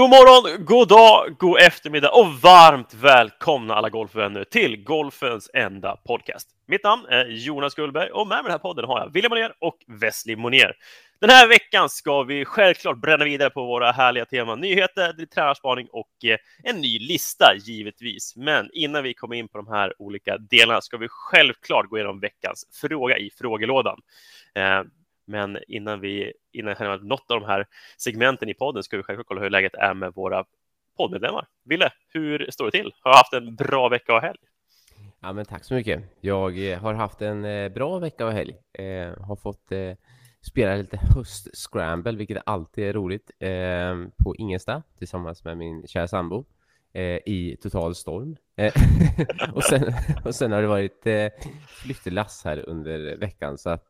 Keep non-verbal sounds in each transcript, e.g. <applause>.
God morgon, god dag, god eftermiddag och varmt välkomna alla golfvänner till golfens enda podcast. Mitt namn är Jonas Gullberg och med mig i den här podden har jag William Monér och Wesley Monier. Den här veckan ska vi självklart bränna vidare på våra härliga teman nyheter, tränarspaning och eh, en ny lista givetvis. Men innan vi kommer in på de här olika delarna ska vi självklart gå igenom veckans fråga i frågelådan. Eh, men innan vi innan vi har något av de här segmenten i podden ska vi självklart kolla hur läget är med våra poddmedlemmar. Ville, hur står det till? Har haft en bra vecka och helg? Ja, men tack så mycket. Jag eh, har haft en eh, bra vecka och helg. Eh, har fått eh, spela lite höst-scramble, vilket alltid är roligt, eh, på Ingelsta tillsammans med min kära sambo i total storm. <laughs> och, sen, och sen har det varit flyttlass här under veckan, så att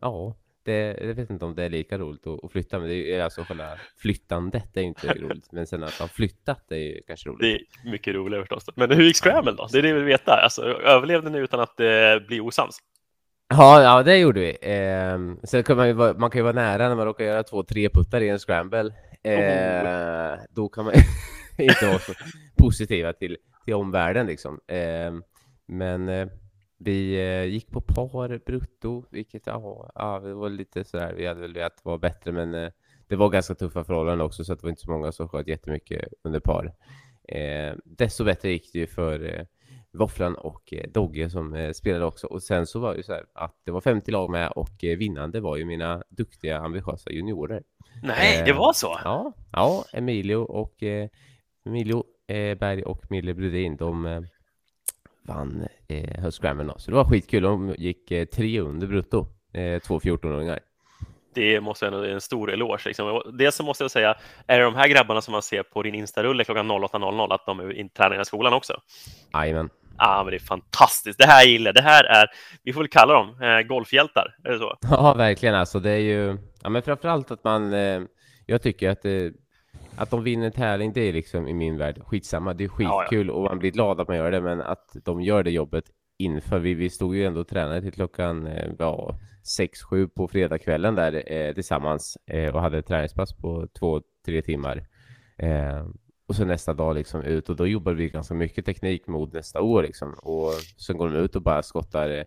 ja, det, jag vet inte om det är lika roligt att, att flytta, men det är alltså själva flyttandet är inte roligt. Men sen att ha flyttat är ju kanske roligt. Det är mycket roligare förstås. Men hur gick Scramble då? Det är det vi vill veta. Alltså, överlevde ni utan att eh, bli osams? Ja, ja, det gjorde vi. Eh, sen kan man, ju vara, man kan ju vara nära när man råkar göra två, tre puttar i en scramble. Eh, oh. Då kan man <laughs> <laughs> inte vara så positiva till, till omvärlden liksom. Eh, men eh, vi eh, gick på par brutto, vilket ja, ja, det var lite sådär. Vi hade väl velat vara bättre, men eh, det var ganska tuffa förhållanden också, så det var inte så många som sköt jättemycket under par. Eh, desto bättre gick det ju för Våfflan och Dogge som spelade också. Och sen så var det så här att det var 50 lag med och vinnande var ju mina duktiga, ambitiösa juniorer. Nej, det var så? Ja, ja Emilio och Emilio Berg och Mille Brudin, de vann eh, höstgrammen. Så det var skitkul. De gick eh, tre under brutto, eh, två 14-åringar. Det måste ändå en stor eloge. Liksom. Dels så måste jag säga, är det de här grabbarna som man ser på din Insta-rulle klockan 08.00 att de är tränar i skolan också? Jajamän. Ja, ah, men det är fantastiskt. Det här gillar Det här är, vi får väl kalla dem eh, golfhjältar, är det så? Ja, verkligen. Alltså, det är ju, ja, men framförallt att man, eh, jag tycker att det, att de vinner tävling, det är liksom i min värld skitsamma. Det är skitkul ja, ja. och man blir glad att man gör det, men att de gör det jobbet inför. Vi, vi stod ju ändå och tränade till klockan eh, ja, 6-7 på fredagskvällen där eh, tillsammans eh, och hade träningspass på två, tre timmar. Eh, och så nästa dag liksom ut och då jobbar vi ganska mycket teknik mot nästa år liksom. Och sen går de ut och bara skottar eh,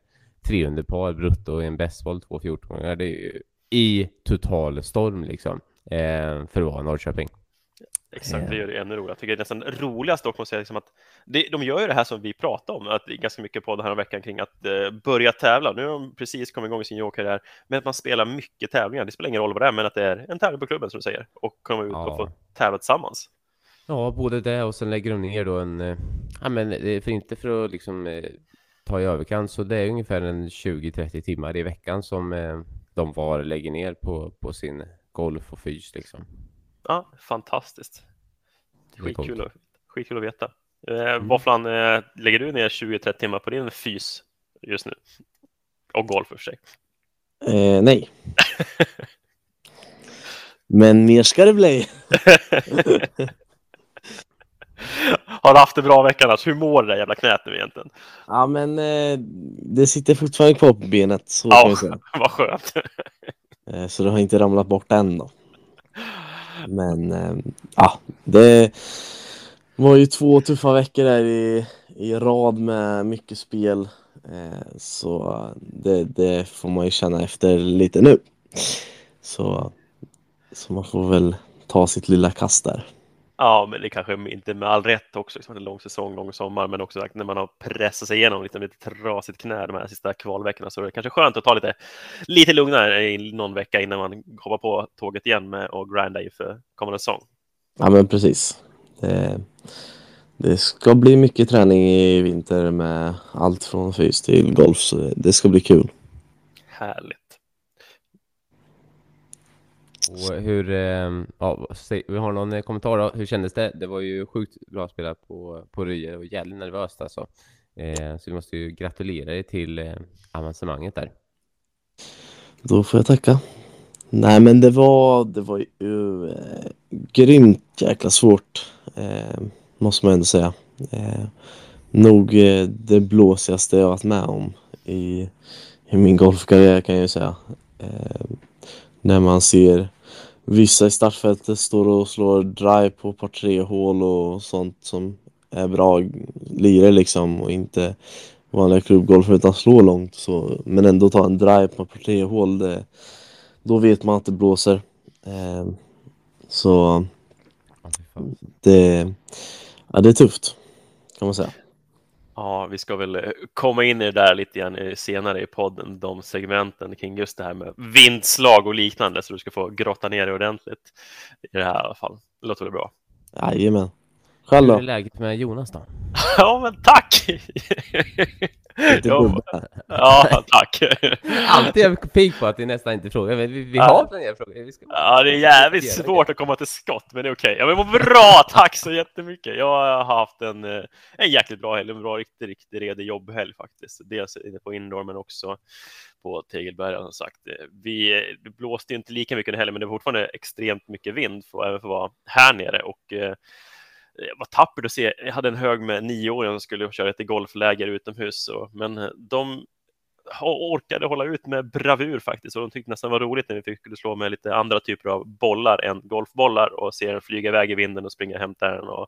300 par brutto i en bästboll, två 14 Det är ju i total storm liksom. Eh, för att vara Norrköping. Exakt, det gör det ännu roligare. Jag tycker det är nästan roligast dock säga liksom att det, de gör ju det här som vi pratade om, att ganska mycket på den här veckan kring att eh, börja tävla. Nu har de precis kommit igång i sin jobbarkarriär, men att man spelar mycket tävlingar. Det spelar ingen roll vad det är, men att det är en tävling på klubben som du säger och komma ut ja. och få tävla tillsammans. Ja, både det och sen lägger de ner då en, eh, ja men för inte för att liksom eh, ta i överkant, så det är ungefär en 20-30 timmar i veckan som eh, de var lägger ner på, på sin golf och fys liksom. Ja, fantastiskt. Skitkul, att, skitkul att veta. Eh, mm. Våfflan, eh, lägger du ner 20-30 timmar på din fys just nu? Och golf för sig. Eh, nej. <laughs> Men mer ska det bli. <laughs> Har du haft en bra vecka annars? Hur mår det där jävla knät nu egentligen? Ja, men eh, det sitter fortfarande kvar på benet. Så ja, <laughs> vad skönt. Eh, så det har inte ramlat bort än då. Men ehm, ja, det var ju två tuffa veckor där i, i rad med mycket spel. Eh, så det, det, får man ju känna efter lite nu. Så, så man får väl ta sitt lilla kast där. Ja, men det kanske inte med all rätt också. Det en lång säsong, lång sommar, men också när man har pressat sig igenom lite, lite trasigt knä de här sista kvalveckorna så är det kanske skönt att ta lite, lite lugnare i någon vecka innan man hoppar på tåget igen med och grinda inför kommande säsong. Ja, men precis. Det, det ska bli mycket träning i vinter med allt från fys till golf, så det ska bli kul. Härligt. Och hur, eh, ja, vi har någon eh, kommentar då. Hur kändes det? Det var ju sjukt bra spelat på, på Rye och jävligt nervöst alltså. Eh, så vi måste ju gratulera dig till eh, avancemanget där. Då får jag tacka. Nej men det var, det var ju eh, grymt jäkla svårt. Eh, måste man ändå säga. Eh, nog eh, det blåsigaste jag varit med om i, i min golfkarriär kan jag ju säga. Eh, när man ser vissa i startfältet står och slår drive på par tre hål och sånt som är bra lirare liksom och inte vanliga klubbgolfare utan slår långt så, men ändå ta en drive på par tre hål det, då vet man att det blåser. Eh, så det, ja, det är tufft kan man säga. Ja, vi ska väl eh, komma in i det där lite grann eh, senare i podden, de segmenten kring just det här med vindslag och liknande, så du ska få grotta ner dig ordentligt i det här i alla fall. Det låter väl bra? Jajamän. Själv Hur är då? läget med Jonas då? <laughs> Ja, men tack! <laughs> Lite ja, ja, tack! Alltid är jag pigg på att vi nästan inte frågar, men vi, vi Ja. har planerat frågor. Vi ska... Ja, det är jävligt svårt att komma till skott, men det är okej. Ja, men vad bra! Tack så jättemycket! Jag har haft en, eh, en jäkligt bra helg, en bra, riktigt, riktigt redig jobbhelg faktiskt. Dels inne på indoor, men också på Tegelberga som sagt. Vi, det blåste inte lika mycket den helgen, men det var fortfarande extremt mycket vind, för, även för att vara här nere. Och eh, Eh, var tappert att se. Jag hade en hög med nioåringar som skulle köra ett golfläger utomhus, så, men eh, de orkade hålla ut med bravur faktiskt och de tyckte nästan var roligt när vi fick skulle slå med lite andra typer av bollar än golfbollar och se den flyga iväg i vinden och springa och hämta den. Och,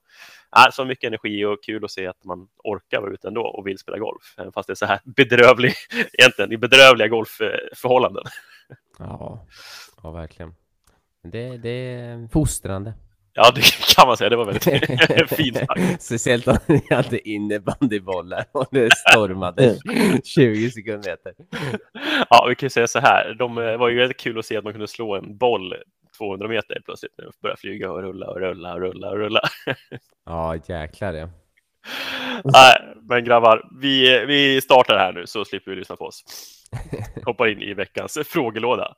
äh, så mycket energi och kul att se att man orkar vara ute ändå och vill spela golf, även fast det är så här bedrövlig, <laughs> egentligen i bedrövliga golfförhållanden. Ja, ja verkligen. Det, det är fostrande. Ja, det kan man säga. Det var väldigt <laughs> fint sagt. Speciellt om ni hade innebandybollar och det stormade 20 sekunder. Ja, vi kan säga så här. De eh, var ju väldigt kul att se att man kunde slå en boll 200 meter plötsligt när de började flyga och rulla och rulla och rulla och rulla. Ja, jäklar ja. <laughs> Nej, men grabbar, vi, vi startar här nu så slipper vi lyssna på oss. Hoppar in i veckans frågelåda.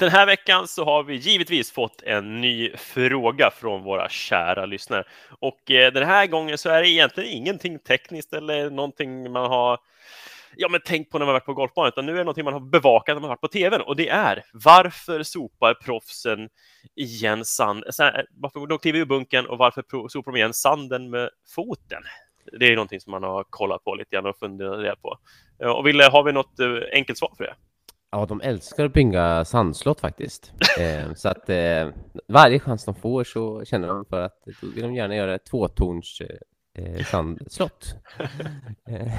Den här veckan så har vi givetvis fått en ny fråga från våra kära lyssnare. Och eh, den här gången så är det egentligen ingenting tekniskt eller någonting man har ja, men tänkt på när man varit på golfbanan, utan nu är det någonting man har bevakat när man varit på tvn och det är varför sopar proffsen igen sand, varför de kliver ur bunken och varför sopar de igen sanden med foten? Det är någonting som man har kollat på lite grann och funderat på. Eh, och Wille, har vi något eh, enkelt svar för det? Ja, de älskar att bygga sandslott faktiskt. Eh, så att eh, varje chans de får så känner de för att då vill de gärna göra ett tvåtorns eh, sandslott. Eh,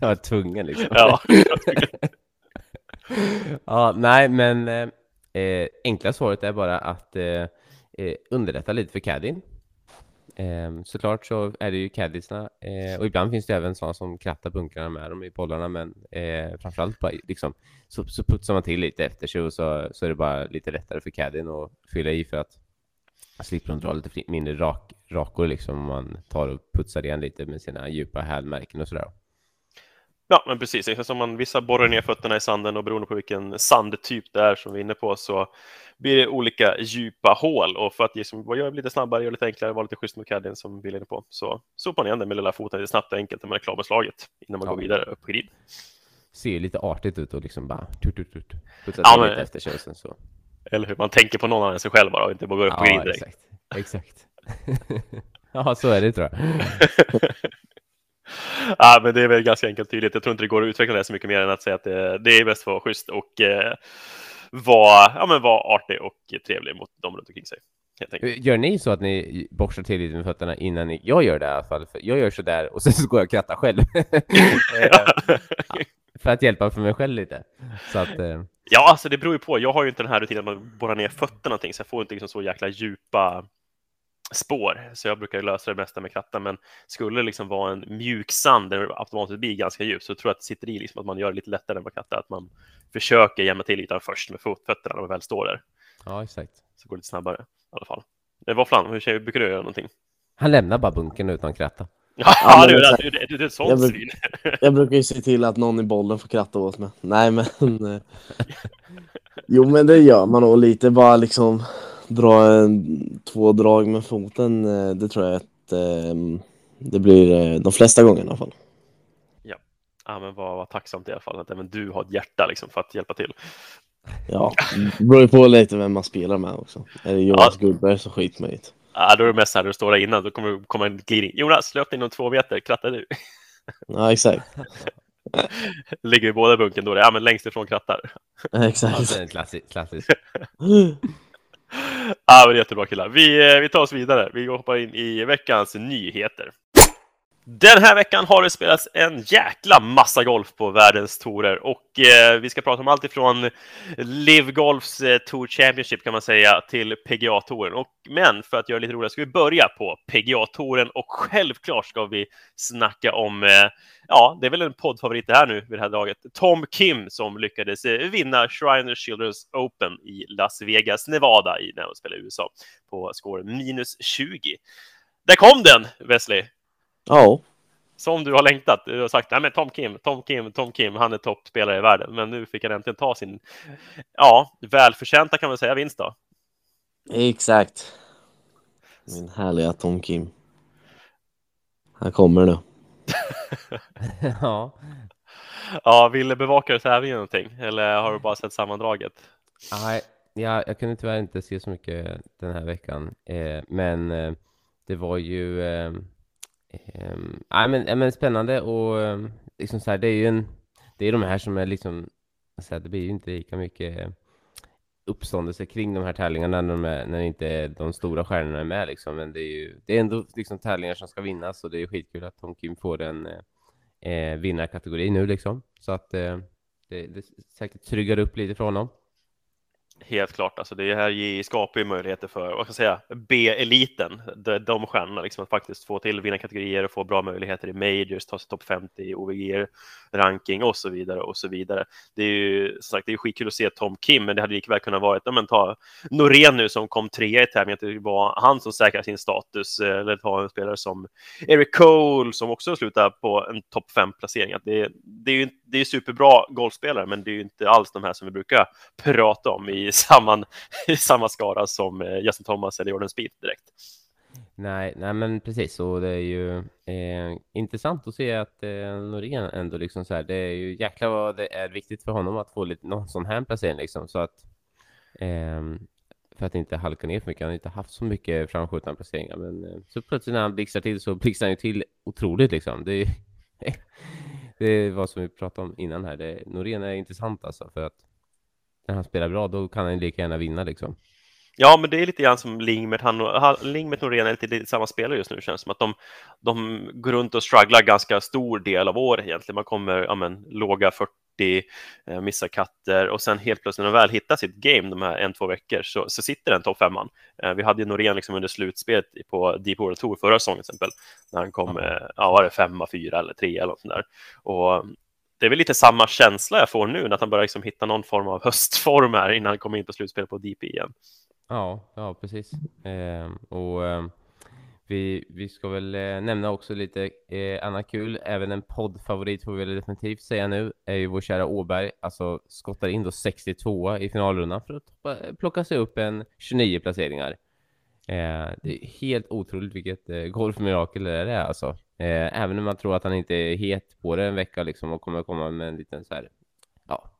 <laughs> var tvungen liksom. Ja, <laughs> ja, nej, men eh, eh, enkla svaret är bara att eh, eh, underlätta lite för caddien. Eh, såklart så är det ju caddisarna eh, och ibland finns det även sådana som krattar bunkrarna med dem i bollarna men eh, framförallt bara, liksom, så, så putsar man till lite efter sig och så, så är det bara lite lättare för caddien att fylla i för att slipper de dra lite mindre rak, rakor liksom om man tar och putsar igen lite med sina djupa hälmärken och sådär ja men precis. Liksom som man, vissa borrar ner fötterna i sanden och beroende på vilken sandtyp det är som vi är inne på så blir det olika djupa hål och för att liksom, göra det lite snabbare, göra det lite enklare, vara lite schysst med caddien som vi är inne på så sopar man igen den med lilla foten lite snabbt och enkelt när man är klar med slaget innan man Ja. går vidare upp på green. Ser lite artigt ut och liksom bara tut, tut, tut, Ja, men- efter sen så. Eller hur? Man tänker på någon annan än sig själv bara och inte bara går upp på green direkt. exakt. exakt. <laughs> ja, så är det tror jag. <laughs> <laughs> ja, men det är väl ganska enkelt tydligt. Jag tror inte det går att utveckla det så mycket mer än att säga att det, det är bäst att vara schysst och eh, vara, ja, men vara artig och trevlig mot dem runt omkring sig. Gör ni så att ni borstar till lite med fötterna innan ni... Jag gör det i alla fall. För jag gör så där och sen så går jag och krattar själv. <laughs> Eh, <laughs> för att hjälpa för mig själv lite. Så att... Eh, Ja, alltså det beror ju på. Jag har ju inte den här rutinen att man borrar ner fötterna någonting, så jag får inte liksom så jäkla djupa spår. Så jag brukar lösa det mesta med kratta, men skulle det liksom vara en mjuk sand där det automatiskt blir ganska djupt så tror jag att det sitter i liksom att man gör det lite lättare än med kratta, att man försöker jämna till ytan först med fot- fötterna när man väl står där. ja, exakt. Så går det lite snabbare i alla fall. Eh, Våfflan, hur känner- brukar du göra någonting? Han lämnar bara bunkern utan kratta. <laughs> Ja, men du, exakt. du, du, du är ett Jag sånt bruk- svin. <laughs> Jag brukar ju se till att någon i bollen får kratta åt mig. Nej men... eh, <laughs> Jo men det gör man nog lite bara liksom dra en, två drag med foten. eh, Det tror jag att eh, det blir eh, de flesta gånger i alla fall. Ja, men vad, vad tacksamt i alla fall att även du har ett hjärta liksom för att hjälpa till. Ja, det beror ju på lite vem man spelar med också. Är det Jonas Gullberg så skit mig inte. Ja, då är det mest här, du står där innan, då kommer det komma en glidning. Jonas, löp inom två meter, krattar du? <laughs> Ja exakt. <laughs> Ligger vi båda i bunken då? Ja, men längst ifrån krattar. <laughs> Ja, Exakt. det är klassisk. klassisk. Ja, men jättebra killar. Vi, eh, vi tar oss vidare. Vi hoppar in i veckans nyheter. Den här veckan har det spelats en jäkla massa golf på världens torer och eh, vi ska prata om allt ifrån Live Golfs eh, Tour Championship kan man säga till PGA-touren. Och, men för att göra det lite roligare ska vi börja på PGA-touren och självklart ska vi snacka om, eh, ja, det är väl en poddfavorit det här nu vid det här laget, Tom Kim som lyckades eh, vinna Shriner Children's Open i Las Vegas, Nevada i, när de spelade i USA på score minus 20. Där kom den, Wesley! Ja, som du har längtat. Du har sagt nej men Tom Kim, Tom Kim, Tom Kim, han är toppspelare i världen. Men nu fick han äntligen ta sin, ja, välförtjänta kan man säga vinst då. exakt. Min härliga Tom Kim. Han kommer nu. <laughs> ja. Ja, ville bevaka tävlingen någonting? Eller har du bara sett sammandraget? Nej, jag, jag kunde tyvärr inte se så mycket den här veckan. Eh, men eh, det var ju eh, eh, nej, men, ja, men spännande och ehm, liksom så här, det är ju en, det är de här som är liksom, så här, det blir ju inte lika mycket uppståndelse kring de här tävlingarna när, de är, när inte de stora stjärnorna är med liksom. Men det är ju, det är ändå liksom tävlingar som ska vinnas och det är skitkul att Tom Kim får en eh, eh, vinnarkategori nu liksom. Så att eh, det, det säkert tryggar upp lite för honom. Helt klart, alltså det här ger- skapar ju möjligheter för, vad ska jag säga, B-eliten, de, de stjärnorna, liksom att faktiskt få till vinnarkategorier och få bra möjligheter i majors, ta sig topp 50 i OVG-ranking och så vidare och så vidare. Det är ju som sagt, det är skitkul att se Tom Kim, men det hade lika väl kunnat vara, ja men ta Norén nu som kom trea i tävlingen, att det var han som säkrar sin status, eh, eller ta en spelare som Eric Cole som också slutar på en topp 5-placering. Att Det, det är ju det är superbra golfspelare, men det är ju inte alls de här som vi brukar prata om i <laughs> samma, i samma skara som eh, Justin Thomas eller Jordan Speed direkt. Nej, nej men precis och det är ju eh, intressant att se att eh, Norén ändå liksom så här, det är ju jäkla vad det är viktigt för honom att få lite någon sån här placering liksom så att eh, för att inte halka ner för mycket. Han har inte haft så mycket framskjutna placeringar men eh, så plötsligt när han blixtrar till så blixtrar han ju till otroligt liksom. Det är, <laughs> det är vad som vi pratade om innan här. Det, Norén är intressant alltså för att när han spelar bra då kan han lika gärna vinna liksom. Ja, men det är lite grann som Lingmet. Han, han, Lingmet och Norén är lite, lite samma spelare just nu, känns som att de, de går runt och strugglar ganska stor del av året egentligen. Man kommer, ja men, låga 40, eh, missar katter och sen helt plötsligt när de väl hittar sitt game de här en, två veckor så, så sitter den topp femman. Eh, vi hade ju Norén liksom under slutspelet på Deep World Tour förra säsongen till exempel, när han kom, eh, ja, var det femma, fyra eller tre eller något sånt där. Och det är väl lite samma känsla jag får nu, när han börjar liksom hitta någon form av <laughs> höstform här innan han kommer in på slutspel på DP igen. Ja, ja precis. Ehm, och ehm, vi, vi ska väl eh, nämna också lite eh, annat kul. Även en poddfavorit får vi väl definitivt säga nu är ju vår kära Åberg. Alltså skottar in då 62 i finalrundan för att toppa, eh, plocka sig upp en 29 placeringar. Eh, det är helt otroligt vilket eh, golfmirakel det är alltså. Eh, även om man tror att han inte är het på det en vecka liksom och kommer komma med en liten så här, ja,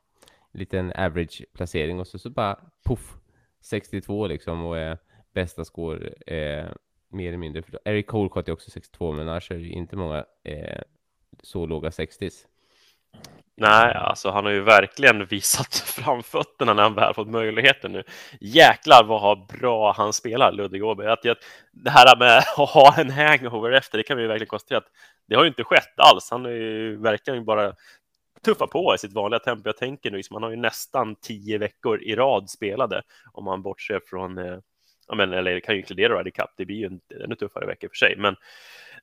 liten average placering och så, så bara poff 62 liksom och är bästa score eh, mer eller mindre. För Eric Colcott är också 62 men annars är det inte många eh, så låga 60s. Nej, alltså han har ju verkligen visat <laughs> framfötterna när han väl fått möjligheten nu. Jäklar vad bra han spelar, Ludvig Åberg. Att att det här med <laughs> att ha en hangover efter, det kan vi verkligen konstatera att det har ju inte skett alls. Han har ju verkligen bara tuffa på i sitt vanliga tempo. Jag tänker nu, liksom, han har ju nästan tio veckor i rad spelade om man bortser från eh, Ja, men, eller det kan ju inkludera Ryder Cup, det blir ju en ännu tuffare vecka för sig. Men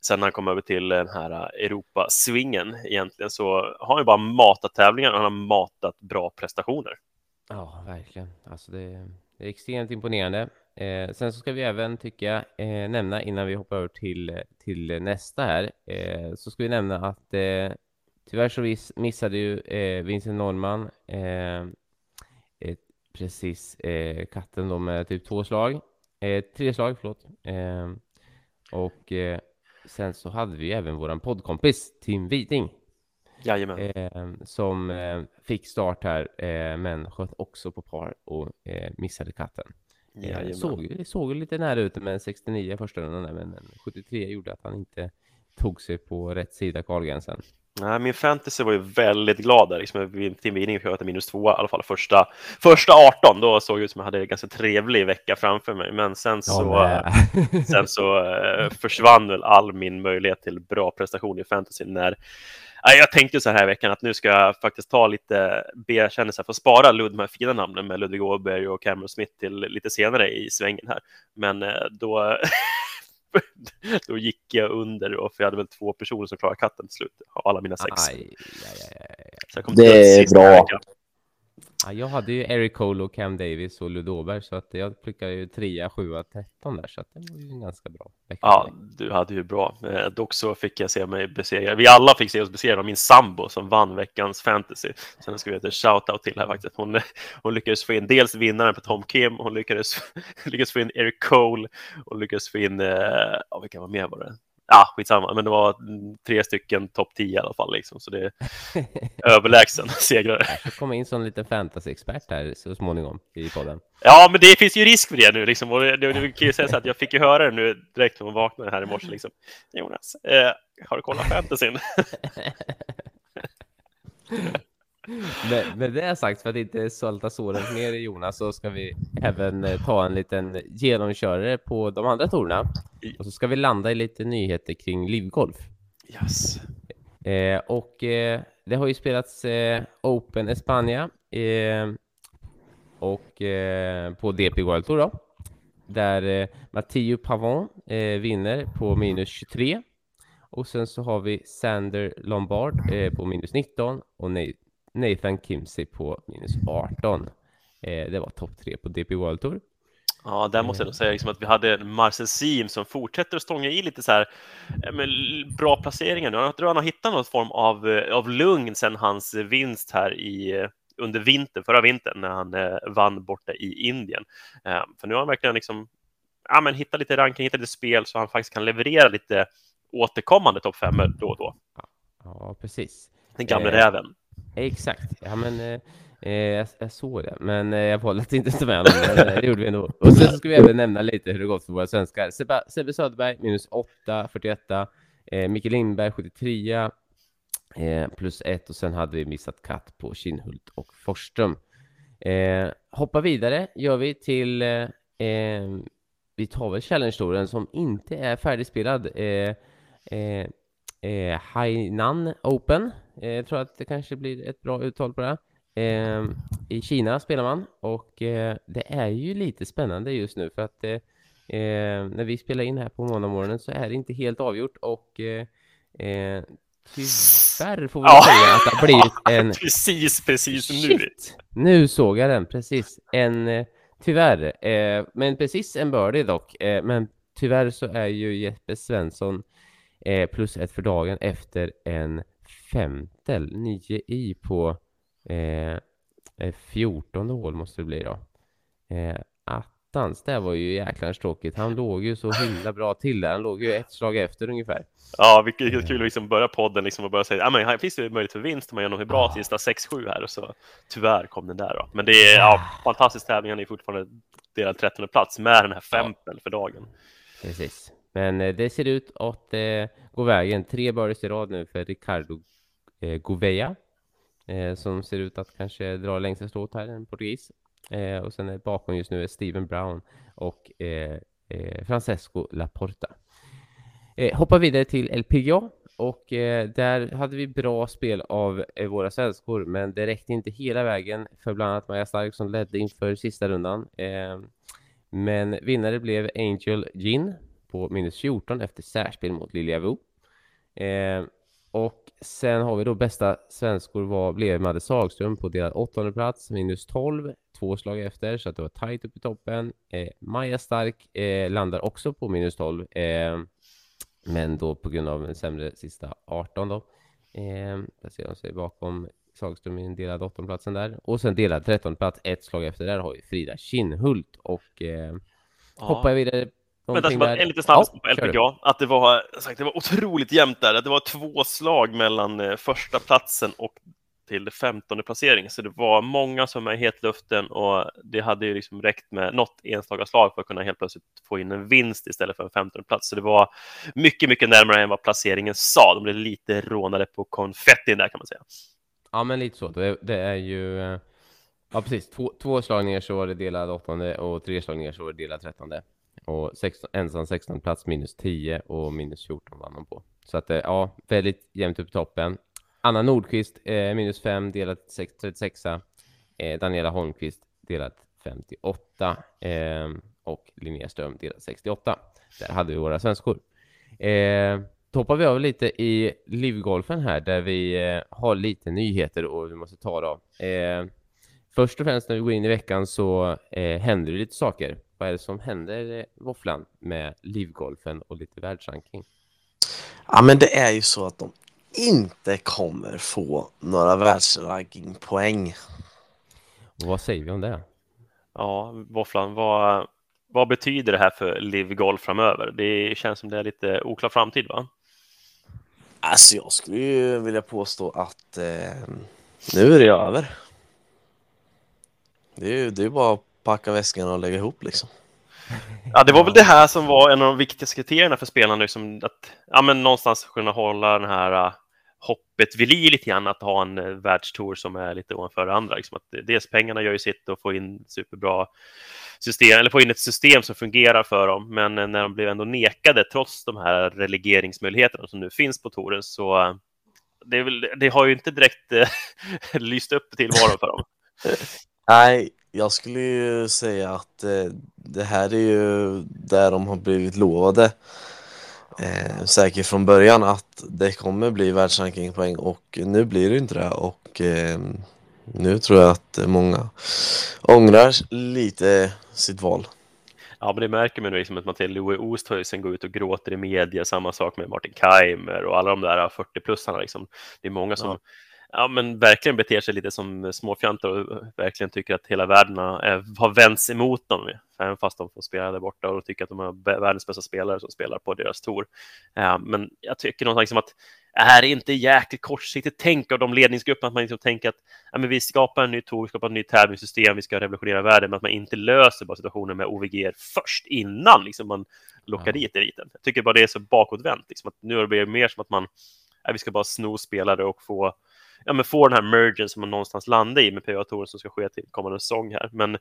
sen när han kom över till den här äh, Europaswingen egentligen så har han ju bara matat tävlingar och han har matat bra prestationer. Ja, verkligen. Alltså det, det är extremt imponerande. Eh, sen så ska vi även, tycker jag, eh, nämna innan vi hoppar över till, till nästa här, eh, så ska vi nämna att eh, tyvärr så vis, missade ju eh, Vincent Norman eh, eh, precis eh, katten då med typ två slag, eh, tre slag, förlåt. Eh, och eh, sen så hade vi även våran poddkompis Tim Widing Jajamän. eh, som fick start här, eh, men sköt också på par och eh, missade katten. Eh, Jajamän. såg, såg lite nära ut med en 69 i första rundan, men en 73 gjorde att han inte tog sig på rätt sida kvalgränsen. Nej, min fantasy var ju väldigt glad där. Liksom, vid invidningen fick jag minus två i alla fall första, första 18. Då såg det ut som jag hade en ganska trevlig vecka framför mig. Men sen så, sen så uh, försvann väl all min möjlighet till bra prestation i fantasy när jag tänkte så här i veckan att nu ska jag faktiskt ta lite bekännelser för att spara Lud, de här fina namnen med Ludvig Åberg och Cameron Smith till lite senare i svängen här. Men eh, då <laughs> då gick jag under och för jag hade väl två personer som klarade katten till slut av alla mina sex. Aj, aj, aj, det är bra. Ja, jag hade ju Eric Cole och Cam Davis och Ludover så att jag plockade ju 3, 7, 13 där så att det var ju ganska bra. Ja, du hade ju bra. Eh, dock så fick jag se mig besegra. Vi alla fick se oss besegrade av min sambo som vann veckans fantasy. Sen ska vi ge ett shout-out till här faktiskt. Hon, hon lyckades få in dels vinnaren på Tom Kim, hon lyckades, <laughs> lyckades få in Eric Cole och lyckades få in, eh, ja, vilka var mer var det? Ja, skitsamma, men det var tre stycken topp 10 i alla fall, liksom, så det är <laughs> överlägsen segrare. Jag kommer in som en liten fantasy-expert här så småningom i podden. Ja, men det finns ju risk för det nu, liksom, och det, det, det kan ju säga så att jag fick ju höra det nu direkt när hon vaknade här i morse, liksom. Jonas, eh, har du kollat fantasyn? <laughs> med, med det sagt, för att inte salta såren mer i Jonas, så ska vi även eh, ta en liten genomkörare på de andra torna. Och så ska vi landa i lite nyheter kring livgolf. Yes. Eh, och eh, det har ju spelats eh, Open Espana eh, och eh, på DP World Tour då. Där Matteo Pavon vinner på minus 23. Och sen så har vi Sander Lombard på minus 19 och Nathan Kimsey på minus 18. Eh, det var topp tre på DP World Tour. Ja, där måste jag nog säga liksom att vi hade Marcel Sim som fortsätter att stånga i lite så här med bra placeringar. Jag tror han har hittat någon form av, eh, av lugn sedan hans vinst här i eh, under vintern, förra vintern när han eh, vann borta i Indien. Eh, för nu har han verkligen liksom, ja, men hittat lite ranking, hittat lite spel så han faktiskt kan leverera lite återkommande topp fem då och då. Ja, precis. Den gamla eh, räven. Exakt, ja men eh, eh, jag, jag, såg det, men eh, jag valde att inte ta med honom, men eh, det gjorde vi ändå. Och sen ska vi även nämna lite hur det gått för våra svenskar. Sebbe, Sebbe Söderberg minus 8, 41, eh, Micke Lindberg 73, eh, plus 1 och sen hade vi missat katt på Kinhult och Forsström. Eh, hoppa vidare gör vi till, eh, eh, vi tar väl Challenge-touren som inte är färdigspelad. Eh, eh, Hainan Open. Eh, jag tror att det kanske blir ett bra uttal på det. Eh, I Kina spelar man och eh, det är ju lite spännande just nu för att eh, eh, när vi spelar in här på måndagmorgonen så är det inte helt avgjort och tyvärr får vi ja. säga att det har blivit <laughs> en... precis, precis nu. Nu såg jag den, precis. En, tyvärr, men precis en birdie dock. men tyvärr så är ju Jeppe Svensson eh, plus ett för dagen efter en femtel, 9 i på eh, 14 hål måste det bli då. Eh, attans, det var ju jäkla tråkigt. Han låg ju så himla bra till där. Han låg ju ett slag efter ungefär. Ja, vilket kul att liksom börja podden liksom och börja säga ja, men här finns det möjlighet för vinst om man gör något bra sista 6-7 här och så tyvärr kom den där då. Men det är ja, fantastisk tävling. Han är fortfarande delad 13 plats med den här femten för dagen. Precis. Men eh, det ser ut att eh, gå vägen. Tre birdies i rad nu för Ricardo eh, Gouveia. Eh, som ser ut att kanske dra längsta strået här, en portugis. Eh, och sen bakom just nu är Steven Brown och eh, eh, Francesco Laporta. Eh, hoppar vidare till LPGA och eh, där hade vi bra spel av eh, våra svenskor, men det räckte inte hela vägen för bland annat Maja Stark som ledde inför sista rundan. Eh, men vinnare blev Angel Gin på minus 14 efter särspel mot Lilja Wu. Eh, och sen har vi då bästa svenskor var, blev Madde Sagström på delad åttonde plats, minus 12, två slag efter, så att det var tajt upp i toppen. Eh, Maja Stark eh, landar också på minus 12, eh, men då på grund av en sämre sista 18 då. Eh, ser de sig bakom Sagström i en delad åttondeplatsen där. Och sen delad trettonde plats, ett slag efter där har vi Frida Kinnhult och eh, ja. hoppar vidare Vänta, bara, en liten snabb ja, på LPGA. Att det var, sagt, det var otroligt jämnt där. Det var två slag mellan eh, första platsen och till 15 placering. Så det var många som är i hetluften och det hade ju liksom räckt med något enstaka slag för att kunna helt plötsligt få in en vinst istället för en 15 plats. Så det var mycket, mycket närmare än vad placeringen sa. De blev lite rånade på konfettin där kan man säga. Ja, men lite så. Det, det är ju... eh, Ja, precis. Två, två slagningar så var det delad åttonde och tre slagningar så var det delad trettonde. Och 16, ensam 16 plats minus 10 och minus 14 vann de på. Så att eh, ja, väldigt jämnt upp i toppen. Anna Nordqvist eh, minus 5 delat 6, 36 eh, Daniela Holmqvist delat 58 eh, och Linnea Ström delat 68. Där hade vi våra svenskor. Eh, toppar vi av lite i livgolfen här där vi eh, har lite nyheter och vi måste ta då. Eh, först och främst när vi går in i veckan så eh, händer det lite saker. Vad är det som händer, Våfflan, med livgolfen och lite världsranking? Ja, men det är ju så att de inte kommer få några världsrankingpoäng. Och vad säger vi om det? Ja, Våfflan, vad, vad betyder det här för Liv Golf framöver? Det känns som det är lite oklar framtid, va? Alltså jag skulle ju vilja påstå att eh, nu är det över. Det är ju det är bara att packa väskan och lägga ihop liksom. <laughs> Ja, det var väl det här som var en av de viktigaste kriterierna för spelarna, liksom att ja, men någonstans kunna hålla den här uh, hoppet vid liv lite grann, att ha en uh, världstour som är lite ovanför andra. Liksom att dels pengarna gör ju sitt och få in superbra system, eller få in ett system som fungerar för dem, men uh, när de blev ändå nekade trots de här relegeringsmöjligheterna som nu finns på touren så uh, det, väl, det har ju inte direkt <laughs> lyst upp tillvaron för dem. <laughs> Nej, jag skulle ju säga att eh, det här är ju där de har blivit lovade eh, säkert från början att det kommer bli världsrankingpoäng och nu blir det inte det och eh, nu tror jag att många ångrar lite sitt val. Ja, men det märker man nu liksom att Matilda Louis Oosthuysen går ut och gråter i media. Samma sak med Martin Keimer och alla de där 40-plussarna. Liksom. Det är många som Ja. Ja. men verkligen beter sig lite som småfjantar och verkligen tycker att hela världen har har vänts emot dem. Även fast de får spela där borta och tycker att de har vä- världens bästa spelare som spelar på deras tour. Ja, men jag tycker någonstans som att är det inte jäkligt kortsiktigt tänk av de ledningsgrupperna att man liksom tänker att ja, men vi skapar en ny tour, vi skapar ett nytt tävlingssystem, vi ska revolutionera världen, men att man inte löser bara situationen med OVG först innan liksom man lockar Ja. dit eliten. Jag tycker bara det är så bakåtvänt, liksom, att nu har det blivit mer som att man ja, vi ska bara sno spelare och få, ja, men få den här mergen som man någonstans landar i med PGA-touren som ska ske till kommande säsong här. Men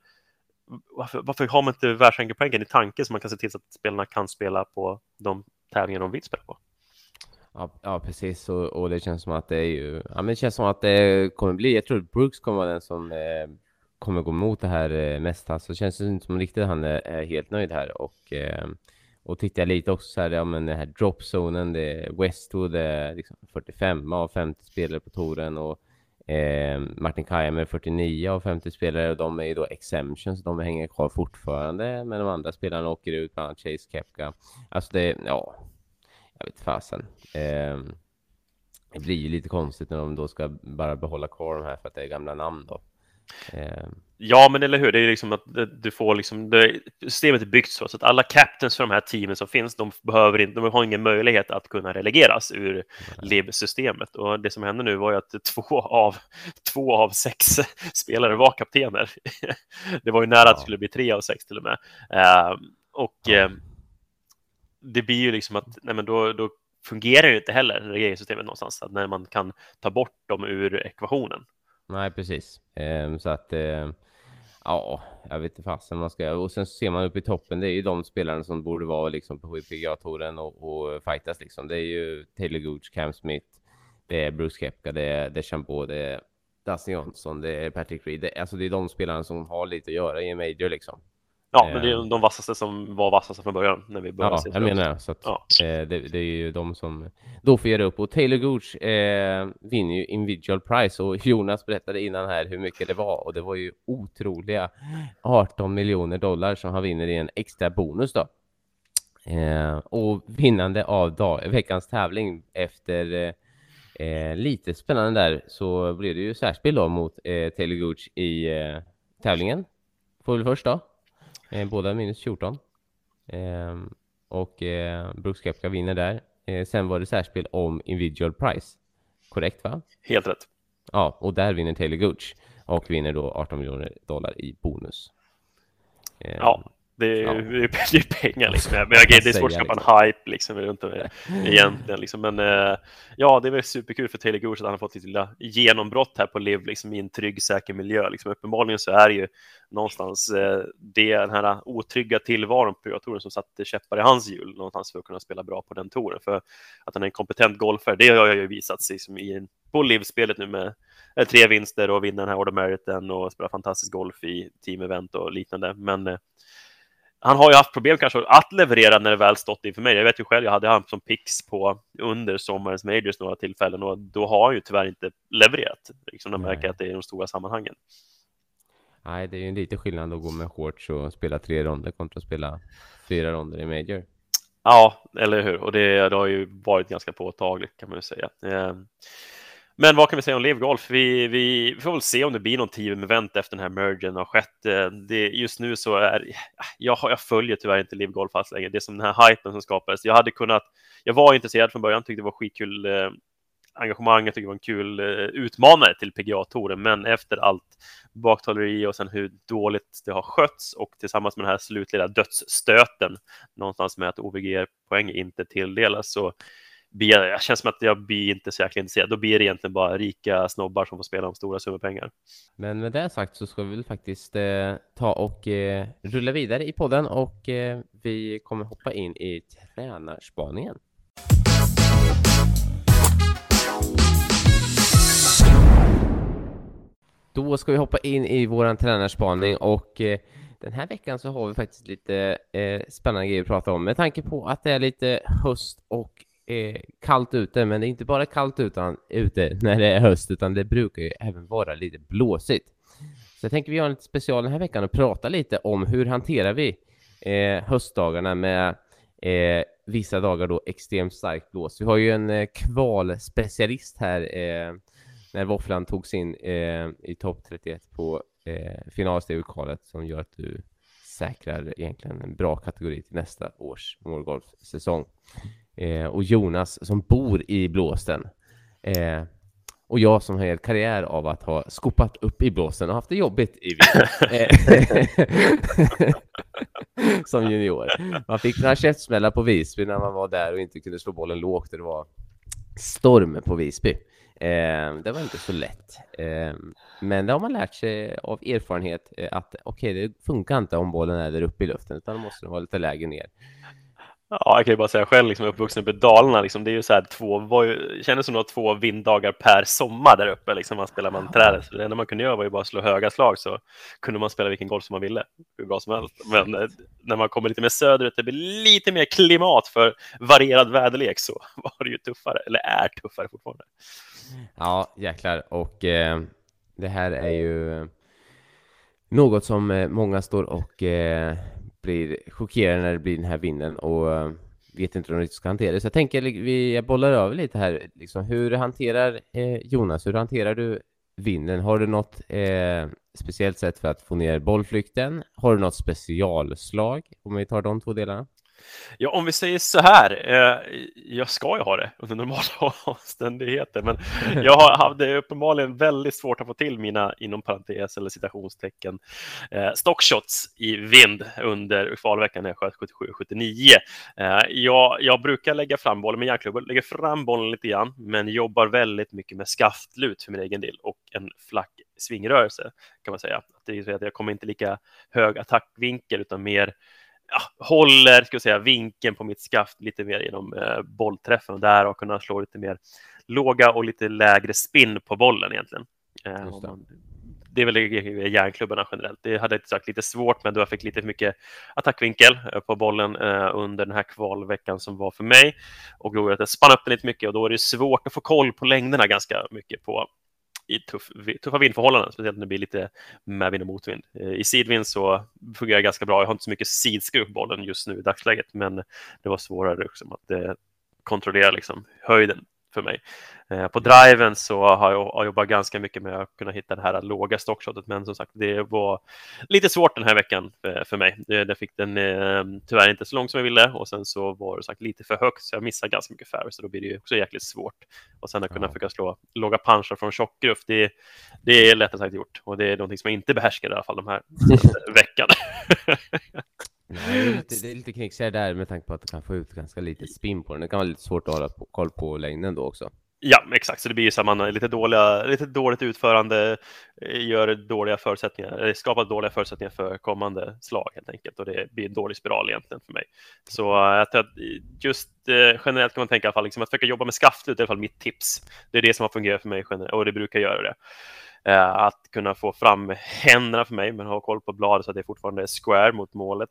varför, varför har man inte världsrankingpoängen i tanke så man kan se till så att spelarna kan spela på de tävlingar de vill spela på? Ja, ja precis. Och, och det känns som att det är ju... Ja, men det känns som att det kommer bli... Jag tror att Brooks kommer vara den som eh, kommer gå emot det här eh, mest. Alltså, det känns inte som riktigt han är, är helt nöjd här. Och, eh, och tittar jag lite också så här, ja men den här dropzonen, det är Westwood, det är liksom 45 av 50 spelare på touren och eh, Martin är 49 av 50 spelare och de är ju då exemptions, de hänger kvar fortfarande, men de andra spelarna åker ut, bland annat Chase Kepka. Alltså det, ja, jag vet fasen. Eh, det blir ju lite konstigt när de då ska bara behålla kvar de här för att det är gamla namn då. Eh, Ja, men eller hur? Det är liksom att du får liksom, det, systemet är byggt så, så att alla captains för de här teamen som finns, de behöver inte, de har ingen möjlighet att kunna relegeras ur LIV-systemet. Och det som hände nu var ju att två av, två av sex <laughs> spelare var kaptener. <laughs> Det var ju nära att Ja. det skulle bli tre av sex till och med. Eh, och Ja. eh, det blir ju liksom att, nej men då, då fungerar ju inte heller regleringssystemet någonstans, att när man kan ta bort dem ur ekvationen. Nej, precis. Eh, så att, eh, ja, jag vet inte fasen man ska... Och sen ser man upp i toppen, det är ju de spelarna som borde vara liksom på PGA-touren och, och fightas liksom. Det är ju Taylor Gooch, Cam Smith, det är Bruce Kepka, det är Deschambault, det är Dustin Johnson, det är Patrick Reed. Det, alltså det är de spelarna som har lite att göra i en major liksom. Ja, men det Eh. är de vassaste som var vassast från början när vi började Ja, jag menar det. Så att, Ja. eh, det, det är ju de som då får göra upp. Och Taylor Gooch eh, vinner ju individual prize och Jonas berättade innan här hur mycket det var och det var ju otroliga 18 miljoner dollar som han vinner i en extra bonus då. Eh, och vinnande av dag, veckans tävling efter eh, eh, lite spännande där så blev det ju särspel då mot eh, Taylor Gooch i eh, tävlingen. Får väl först då. Eh, båda minus 14. Ehm, och eh, Brooks Koepka vinner där. Eh, sen var det särspel om individual price. Korrekt va? Helt rätt. ja, och där vinner Taylor Gooch och vinner då 18 miljoner dollar i bonus. Eh, ja, det är, ja. det är pengar liksom. Men jag, det är svårt att skapa liksom. en hype liksom runt det egentligen liksom. Men eh, ja, det är väl superkul för Taylor Gooch att han har fått sitt lilla genombrott här på LIV liksom i en trygg, säker miljö. Liksom. Uppenbarligen så är det ju någonstans eh, det, den här otrygga tillvaron på PGA-touren som satte käppar i hans hjul någonstans för att kunna spela bra på den touren. För att han är en kompetent golfare, det har ju visat sig liksom, i, på LIV-spelet nu med tre vinster och vinna den här Order Meriten och spela fantastisk golf i team-event och liknande. Men eh, han har ju haft problem kanske att leverera när det väl stått inför mig. Jag vet ju själv, jag hade han som pix på under sommarens majors några tillfällen och då har han ju tyvärr inte levererat. Liksom de märker att det är de stora sammanhangen. Nej, det är ju lite skillnad att gå med shorts och spela tre ronder kontra att spela fyra ronder i major. Ja, eller hur? Och det, det har ju varit ganska påtagligt kan man ju säga. Eh, men vad kan vi säga om Live Golf? Vi, vi, vi, får väl se om det blir någon team-event efter den här mergen har skett. Det, just nu så är jag, jag följer tyvärr inte Live Golf alls längre. Det är som den här hypen som skapades. Jag hade kunnat. Jag var intresserad från början, tyckte det var skitkul eh, engagemang. Jag tyckte det var en kul eh, utmanare till PGA-touren, men efter allt baktaleri och sen hur dåligt det har skötts och tillsammans med den här slutliga dödsstöten någonstans med att OVG-poäng inte tilldelas så blir, jag känns som att jag blir inte så jäkla intresserad. Då blir det egentligen bara rika snobbar som får spela om stora summor pengar. Men med det sagt så ska vi väl faktiskt eh, ta och eh, rulla vidare i podden och eh, vi kommer hoppa in i tränarspaningen. Då ska vi hoppa in i våran tränarspaning och eh, den här veckan så har vi faktiskt lite eh, spännande grejer att prata om med tanke på att det är lite höst och är kallt ute, men det är inte bara kallt utan, ute <laughs> när det är höst, utan det brukar ju även vara lite blåsigt. Så jag tänker vi har en lite special den här veckan och prata lite om hur hanterar vi eh, höstdagarna med eh, vissa dagar då extremt starkt blås. Vi har ju en eh, kvalspecialist här eh, när våfflan togs in eh, i topp 31 på eh, finalsteget som gör att du säkrar egentligen en bra kategori till nästa års målgolfsäsong eh, och Jonas som bor i blåsten. Eh, och jag som har en karriär av att ha skopat upp i blåsten och haft det jobbigt i <laughs> <laughs> som junior. Man fick några käftsmällar på Visby när man var där och inte kunde slå bollen lågt och det var storm på Visby. Eh, det var inte så lätt. Eh, men det har man lärt sig av erfarenhet eh, att okej, okay, det funkar inte om bollen är där uppe i luften utan då måste den vara lite lägre ner. Ja, jag kan ju bara säga själv, liksom, uppvuxen uppe i Dalarna, liksom, det är ju så här två, var ju, kändes som två vinddagar per sommar där uppe, liksom, man spelar man trädet. Så det enda man kunde göra var ju bara slå höga slag så kunde man spela vilken golf som man ville, hur bra som helst. Men eh, när man kommer lite mer söderut, det blir lite mer klimat för varierad väderlek så <laughs> var det ju tuffare, eller är tuffare fortfarande. Ja, jäklar. Och eh, det här är ju något som eh, många står och eh, blir chockerade när det blir den här vinden och eh, vet inte hur de ska hantera det. Så jag tänker vi bollar över lite här. Liksom, hur hanterar eh, Jonas, hur hanterar du vinden? Har du något eh, speciellt sätt för att få ner bollflykten? Har du något specialslag? Om vi tar de två delarna. Ja, om vi säger så här, eh, jag ska ju ha det under normala <laughs> omständigheter, men jag <laughs> hade uppenbarligen väldigt svårt att få till mina, inom parentes eller citationstecken, eh, stockshots i vind under kvalveckan när jag sköt 77-79. Eh, jag, jag brukar lägga fram bollen med järnklubbor, lägger fram bollen lite grann, men jobbar väldigt mycket med skaftlut för min egen del och en flack svingrörelse kan man säga. Det är att jag kommer inte lika hög attackvinkel utan mer ja, håller ska säga, vinkeln på mitt skaft lite mer genom eh, bollträffen och där och kunna slå lite mer låga och lite lägre spinn på bollen egentligen. Eh, det. det. är väl järnklubbarna generellt. Det hade jag sagt lite svårt, men då jag fick lite för mycket attackvinkel eh, på bollen eh, under den här kvalveckan som var för mig och då att jag spann upp den lite mycket och då är det svårt att få koll på längderna ganska mycket på i tuff, tuffa vindförhållanden, speciellt när det blir lite medvind och motvind. Eh, I sidvind så fungerar det ganska bra. Jag har inte så mycket sidskruv på bollen just nu i dagsläget, men det var svårare liksom att eh, kontrollera liksom, höjden för mig. Eh, på driven så har jag, har jobbat ganska mycket med att kunna hitta det här låga stockshotet, men som sagt, det var lite svårt den här veckan för, för mig. Det, fick den eh, tyvärr inte så långt som jag ville och sen så var det sagt lite för högt, så jag missade ganska mycket fairway, så då blir det ju också jäkligt svårt. Och sen att kunna ja. försöka slå låga punchar från tjockgruff, det, det är lättare sagt gjort och det är någonting som jag inte behärskar i alla fall de här <laughs> veckan. <laughs> Nej, det är lite, det är lite knixigare där med tanke på att du kan få ut ganska lite spin på den. Det kan vara lite svårt att hålla på, koll på längden då också. Ja, exakt. Så det blir ju så att man har lite, dåliga, lite dåligt utförande, eh, gör dåliga förutsättningar, skapar dåliga förutsättningar för kommande slag helt enkelt. Och det blir en dålig spiral egentligen för mig. Så eh, jag tror att eh, just eh, generellt kan man tänka i alla fall liksom att försöka jobba med skaftlut, i alla fall mitt tips. Det är det som har fungerat för mig generellt, och det brukar göra det. Att kunna få fram händerna för mig, men ha koll på bladet så att det fortfarande är square mot målet.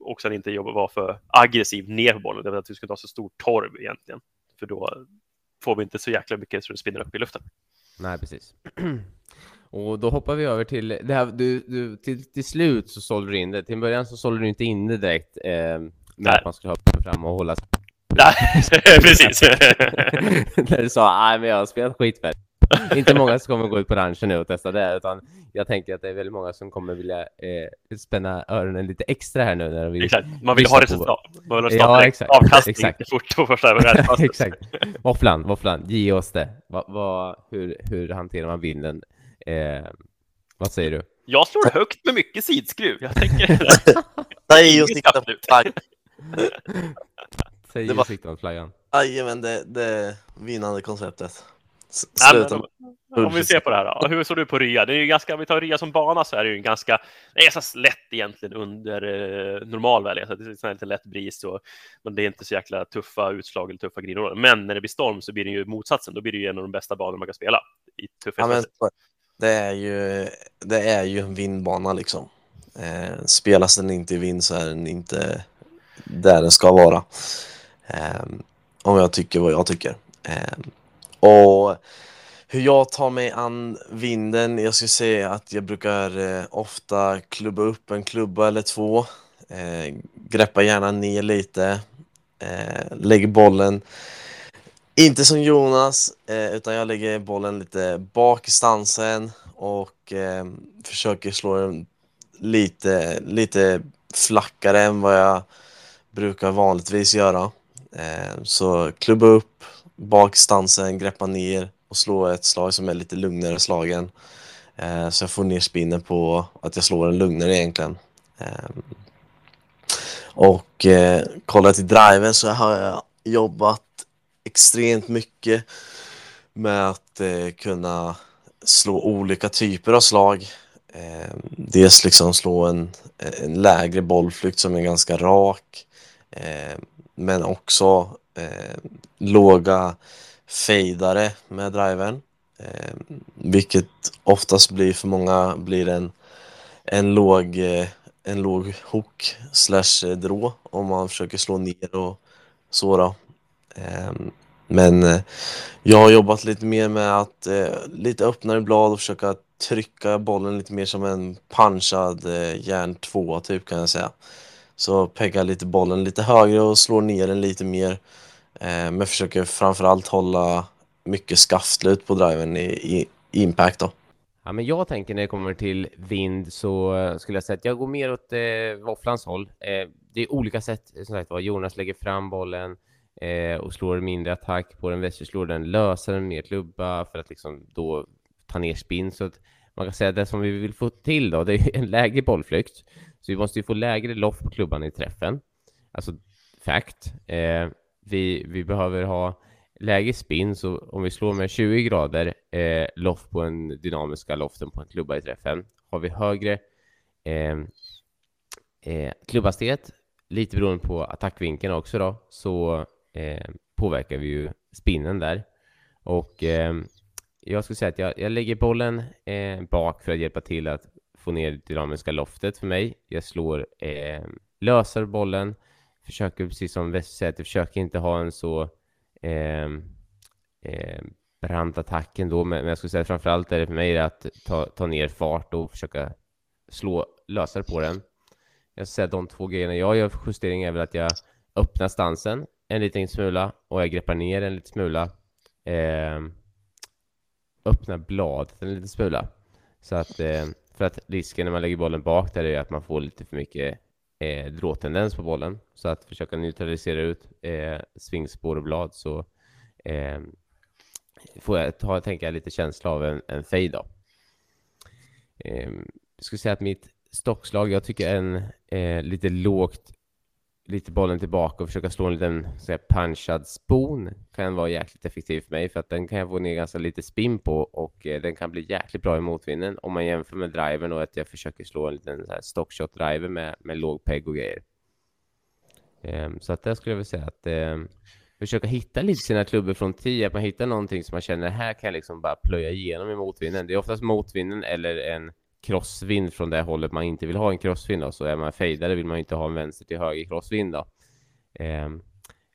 Och sen inte jobba, vara för aggressiv ner på bollen, det att du ska inte ha så stor torv egentligen. För då får vi inte så jäkla mycket så det spinner upp i luften. Nej, precis. <clears throat> Och då hoppar vi över till det här, du, du, till, till slut så sålde du in det. Till en början så sålde du inte in det direkt eh, med Nej. att man skulle hoppa fram och hålla Nej, <laughs> precis. <laughs> När du sa, nej men jag har spelat skitfett <laughs> inte många som kommer gå ut på ranchen nu och testa det, utan jag tänker att det är väldigt många som kommer vilja eh, spänna öronen lite extra här nu när vill Exakt, man vill ha resultat. Man vill ha ja, exakt, avkastning exakt. fort på första <laughs> Exakt. Våfflan, våfflan, ge oss det. Va, va, hur, hur hanterar man vinden? Eh, vad säger du? Jag slår högt med mycket sidskruv. Jag tänker... <laughs> Nej, och sikta på flagg. Säg och sikta på flaggan. Jajamän, det, det vinnande konceptet. Sluta. Om vi ser på det här då. Hur såg du på Rya? Det är ju ganska, om vi tar Rya som bana så är det ju en ganska, det är så lätt egentligen under eh, normal väderlek. Det är lite lätt bris och men det är inte så jäkla tuffa utslag eller tuffa griner. Men när det blir storm så blir det ju motsatsen. Då blir det ju en av de bästa banorna man kan spela. I ja, men, det är ju, det är ju en vindbana liksom. Eh, spelas den inte i vind så är den inte där den ska vara. Eh, om jag tycker vad jag tycker. Eh, och hur jag tar mig an vinden, jag skulle säga att jag brukar eh, ofta klubba upp en klubba eller två. Eh, greppa gärna ner lite. Eh, lägger bollen, inte som Jonas, eh, utan jag lägger bollen lite bak i stansen och eh, försöker slå den lite, lite flackare än vad jag brukar vanligtvis göra. Eh, så klubba upp, bakstansen, greppa ner och slå ett slag som är lite lugnare slagen. Eh, så jag får ner spinnen på att jag slår den lugnare egentligen. Eh, och eh, kollar till driven så har jag jobbat extremt mycket med att eh, kunna slå olika typer av slag. Eh, dels liksom slå en, en lägre bollflykt som är ganska rak. Eh, men också eh, låga fejdare med drivern. Eh, vilket oftast blir för många blir en, en låg eh, en låg hook slash eh, drå om man försöker slå ner och så då. Eh, men eh, jag har jobbat lite mer med att eh, lite öppnare blad och försöka trycka bollen lite mer som en punchad eh, järn 2 typ kan jag säga. Så peggar lite bollen lite högre och slår ner den lite mer. Eh, men försöker framförallt hålla mycket skaftslut på driven i, i, impact då. Ja, men jag tänker när det kommer till vind så skulle jag säga att jag går mer åt eh, våfflans håll. Eh, det är olika sätt, som sagt var. Jonas lägger fram bollen eh, och slår mindre attack på den. Wester slår den lösare med klubba för att liksom då ta ner spinn. Så att man kan säga att det som vi vill få till då, det är en lägre bollflykt. Så vi måste ju få lägre loft på klubban i träffen. Alltså fact. Eh, vi, vi behöver ha lägre spin, så om vi slår med 20 grader eh, loft på den dynamiska loften på en klubba i träffen, har vi högre eh, eh, klubbhastighet, lite beroende på attackvinkeln också då, så eh, påverkar vi ju spinnen där. Och eh, jag skulle säga att jag, jag lägger bollen eh, bak för att hjälpa till att få ner det dynamiska loftet för mig. Jag slår eh, bollen, försöker precis som Wester säger, att jag försöker inte ha en så eh, eh, brant attack ändå, men, men jag skulle säga framförallt är det för mig att ta, ta ner fart och försöka slå lösare på den. Jag skulle säga att de två grejerna jag gör för justering är väl att jag öppnar stansen en liten smula och jag greppar ner en liten smula. Eh, öppnar bladet en liten smula. Så att, eh, för att risken när man lägger bollen bak där är att man får lite för mycket eh, dråtendens på bollen. Så att försöka neutralisera ut eh, svingspår och blad så eh, får jag ta, tänka lite känsla av en, en fade då. Eh, jag skulle säga att mitt stockslag, jag tycker en eh, lite lågt lite bollen tillbaka och försöka slå en liten så här, punchad spon kan vara jäkligt effektiv för mig för att den kan jag få ner ganska lite spin på och eh, den kan bli jäkligt bra i motvinden om man jämför med drivern och att jag försöker slå en liten så här, stockshot driver med, med låg peg och grejer. Eh, så att där skulle jag vilja säga att eh, försöka hitta lite sina klubbor från 10, att man hittar någonting som man känner här kan jag liksom bara plöja igenom i motvinden. Det är oftast motvinden eller en crossvind från det hållet man inte vill ha en crossvind då, så är man fejdare vill man inte ha en vänster till höger crossvind då. Eh,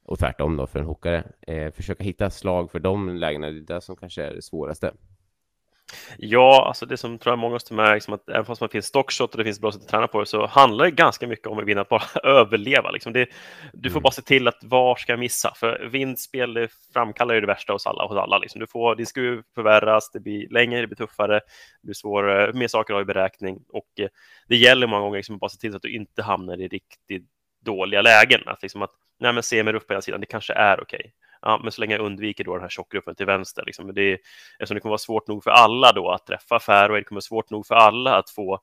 och tvärtom då för en hookare. Eh, försöka hitta slag för de lägena, det är det som kanske är det svåraste. Ja, alltså det som tror jag många måste märka, att även fast man finns stockshot och det finns bra sätt att träna på det, så handlar det ganska mycket om att vinna, att bara <laughs> överleva. Liksom det, du får mm. bara se till att var ska jag missa? För vindspel framkallar ju det värsta hos alla. Hos alla liksom. du får, din skruv förvärras, det blir längre, det blir tuffare, det blir svårare, mer saker har i beräkning. Och eh, det gäller många gånger liksom att bara se till att du inte hamnar i riktigt dåliga lägen. Att, liksom att nej, men se mig upp på ena sidan, det kanske är okej. Okay ja, men så länge jag undviker då den här tjockgruppen till vänster. Liksom. Det, eftersom det kommer vara svårt nog för alla då att träffa fairway, det kommer vara svårt nog för alla att få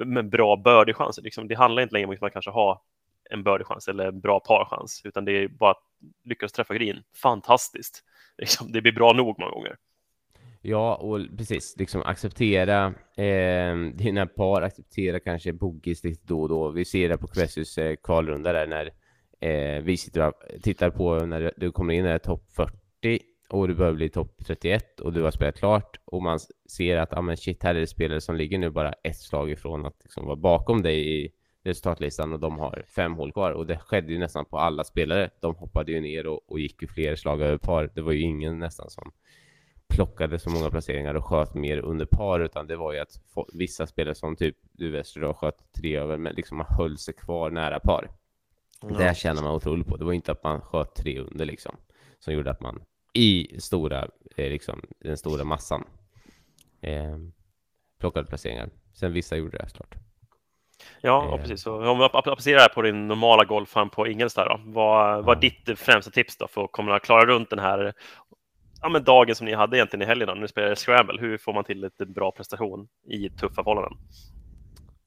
eh, men bra birdiechanser. Liksom, det handlar inte längre om att man kanske har en birdiechans eller en bra parchans, utan det är bara att lyckas träffa green. Fantastiskt. Liksom, det blir bra nog många gånger. Ja, och precis, liksom acceptera eh, dina par, acceptera kanske boogies lite då och då. Vi ser det på Kvessus eh, kvalrunda där när Eh, vi sitter och tittar på när du kommer in i topp 40 och du börjar bli topp 31 och du har spelat klart och man ser att ah, men shit, här är det spelare som ligger nu bara ett slag ifrån att liksom vara bakom dig i resultatlistan och de har fem hål kvar och det skedde ju nästan på alla spelare. De hoppade ju ner och, och gick ju fler slag över par. Det var ju ingen nästan som plockade så många placeringar och sköt mer under par utan det var ju att vissa spelare som typ du Wester sköt tre över men liksom man höll sig kvar nära par. Ja. Det tjänar man otroligt på. Det var inte att man sköt tre under liksom, som gjorde att man i stora, eh, liksom, den stora massan eh, plockade placeringar. Sen vissa gjorde det såklart. Ja, eh. precis. Så om vi applicerar det här på din normala golfhand på Ingelstad då, vad, vad är ditt främsta tips då för att komma klara runt den här ja, men dagen som ni hade egentligen i helgen då, när ni spelade Scramble? Hur får man till ett bra prestation i tuffa förhållanden?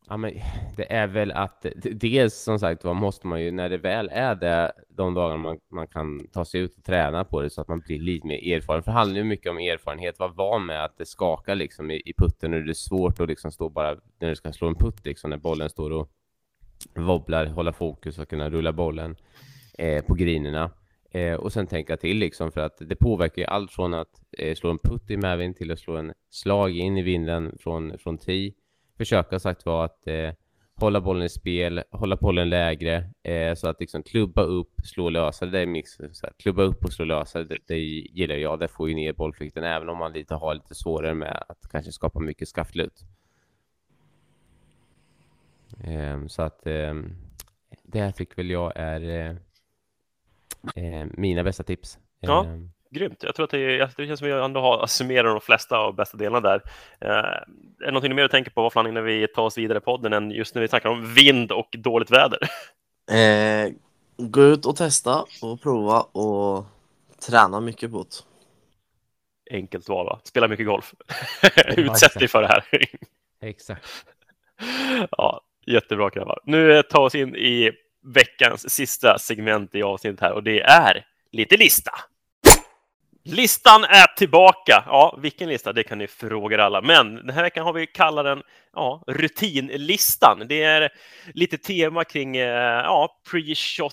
Ja, men det är väl att dels som sagt vad måste man ju när det väl är det de dagarna man, man kan ta sig ut och träna på det så att man blir lite mer erfaren. För det handlar ju mycket om erfarenhet, vara van med att det skakar liksom i, i putten och det är svårt att liksom stå bara när du ska slå en putt liksom när bollen står och wobblar, hålla fokus och kunna rulla bollen eh, på grinerna. Eh, och sen tänka till liksom för att det påverkar ju allt från att eh, slå en putt i medvind till att slå en slag in i vinden från, från tee försöka sagt var att eh, hålla bollen i spel, hålla bollen lägre, eh, så att liksom klubba upp, slå lösa, det är mix, så här, klubba upp och slå lösa, det, det gillar jag, det får ju ner bollflykten, även om man lite har lite svårare med att kanske skapa mycket skaftlut. Eh, så att eh, det fick väl jag är eh, eh, mina bästa tips. Ja. Grymt. Jag tror att det, det känns som att vi ändå har summerat de flesta av bästa delarna där. Eh, är det någonting mer att tänka på vad fan, innan vi tar oss vidare i podden än just när vi snackar om vind och dåligt väder? <laughs> Eh, gå ut och testa och prova och träna mycket på det. Enkelt val, va? Spela mycket golf. <laughs> <laughs> Utsätt dig för det här. exakt. Ja, jättebra grabbar. Nu tar vi oss in i veckans sista segment i avsnittet här och det är lite lista. Listan är tillbaka. Ja, vilken lista? Det kan ni fråga alla. Men den här veckan har vi kallat den ja, rutinlistan. Det är lite tema kring eh, ja, pre-shot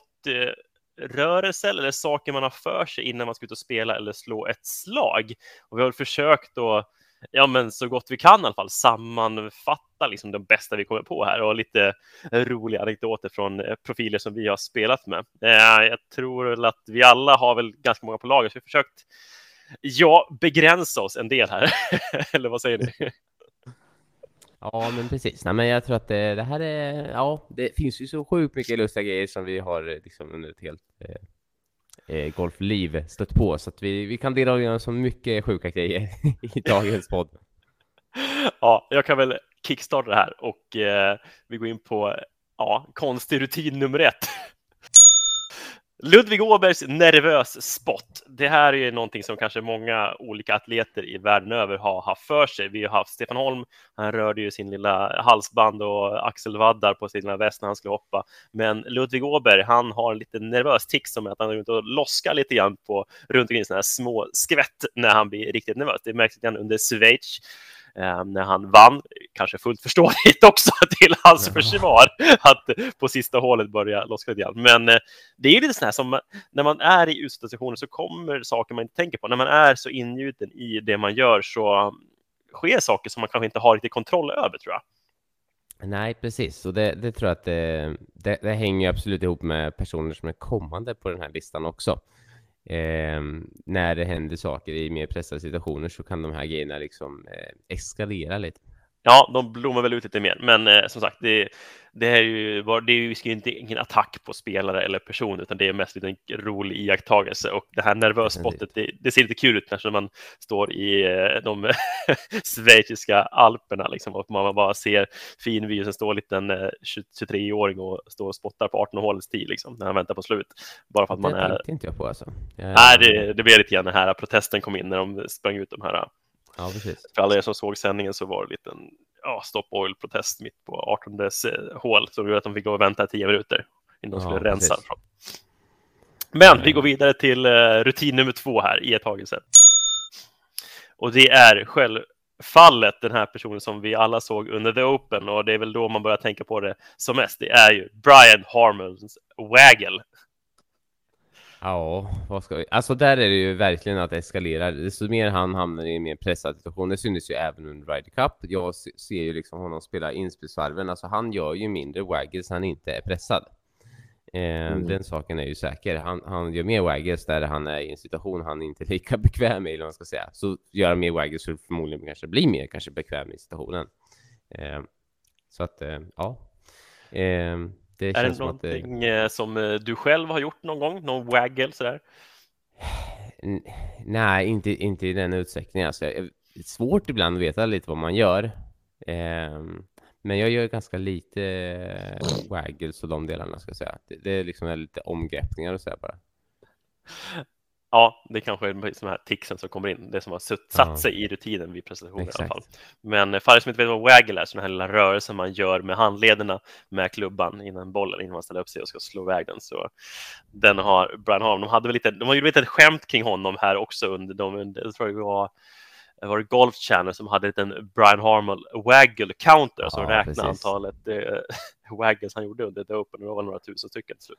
rörelse eller saker man har för sig innan man ska ut och spela eller slå ett slag. Och vi har försökt att ja, men så gott vi kan i alla fall sammanfatta liksom de bästa vi kommer på här och lite roliga anekdoter från eh, profiler som vi har spelat med. Eh, jag tror att vi alla har väl ganska många på lager, så vi har försökt ja, begränsa oss en del här. <laughs> Eller vad säger ni? Ja, men precis. Nej, men jag tror att det, det, här är, ja, det finns ju så sjukt mycket lustiga grejer som vi har eh, liksom under ett helt, eh, eh, golfliv stött på. Så att vi, vi kan dela av så mycket sjuka grejer <laughs> i dagens podd. Ja, jag kan väl kickstarta det här och eh, vi går in på ja, konstig rutin nummer ett. Ludvig Åbergs nervös spot. Det här är någonting som kanske många olika atleter i världen över har haft för sig. Vi har haft Stefan Holm, han rörde ju sin lilla halsband och axelvaddar på sin lilla väst när han skulle hoppa. Men Ludvig Åberg, han har en lite nervös tick som att han är ute och loskar lite grann på runt omkring sådana här små skvätt när han blir riktigt nervös. Det märks lite grann under Schweiz när han vann. Kanske fullt förståeligt <laughs> också till hans försvar att på sista hålet börja loska lite grann. Men eh, det är ju lite sådär som när man är i situationer så kommer saker man inte tänker på. När man är så ingjuten i det man gör så sker saker som man kanske inte har riktigt kontroll över tror jag. Nej, precis. Och det, det tror jag att det, det, det hänger absolut ihop med personer som är kommande på den här listan också. Eh, när det händer saker i mer pressade situationer så kan de här grejerna liksom eh, eskalera lite. Ja, de blommar väl ut lite mer, men eh, som sagt, det, det är ju det är ju inte ingen attack på spelare eller person, utan det är mest en rolig iakttagelse och det här nervös spottet, det, det, ser lite kul ut när man står i eh, de <laughs> schweiziska alperna liksom och man bara ser fin vy och sen står en liten 23-åring och står och spottar på 18 hålets tid liksom när han väntar på slut. Bara för att man det är. tänkte inte jag på alltså. Jag... Nej, det, det blev lite grann den här protesten kom in när de sprang ut de här Ja, precis. För alla er som såg sändningen så var det en liten ja, stop oil-protest mitt på 18 hål som gjorde att de fick gå och vänta 10 minuter innan de skulle ja, rensa. Från. Men vi går vidare till rutin nummer två här, iakttagelse. Och det är självfallet den här personen som vi alla såg under The Open och det är väl då man börjar tänka på det som mest. Det är ju Brian Harmons Waggle. Ja, vad ska vi? Alltså där är det ju verkligen att eskalera. Desto mer han hamnar i en mer pressad situation. Det syns ju även under Ryder Cup. Jag ser ju liksom honom spela inspelsvarven. Alltså han gör ju mindre waggles han inte är pressad. Eh, mm. Den saken är ju säker. Han, han gör mer waggles där han är i en situation han inte är lika <laughs> bekväm i, eller man ska säga. Så gör han mer waggles så förmodligen kanske blir mer kanske bekväm i situationen. Eh, så att, eh, ja. Det är det någonting det... Eh, som eh, du själv har gjort någon gång? Någon waggle sådär? Nej, inte, inte i den utsträckningen. Alltså, det är svårt ibland att veta lite vad man gör. Eh, men jag gör ganska lite eh, waggles och de delarna ska jag säga. Det, är liksom lite omgreppningar och så bara. Ja, det kanske är de här ticsen som kommer in, det som har satt sig i rutinen vid presentationen i alla fall. Men för er som inte vet vad waggle är, sådana här lilla rörelser man gör med handlederna med klubban innan bollen, innan man ställer upp sig och ska slå iväg den. Så den har Brian Harm, de hade väl lite, de har ju lite ett skämt kring honom här också under de, jag tror det var var det Golf Channel som hade en Brian Harmel waggle counter, ja, så räknade precis. antalet eh, <laughs> waggles han gjorde under The Open, det var några tusen stycken till slut.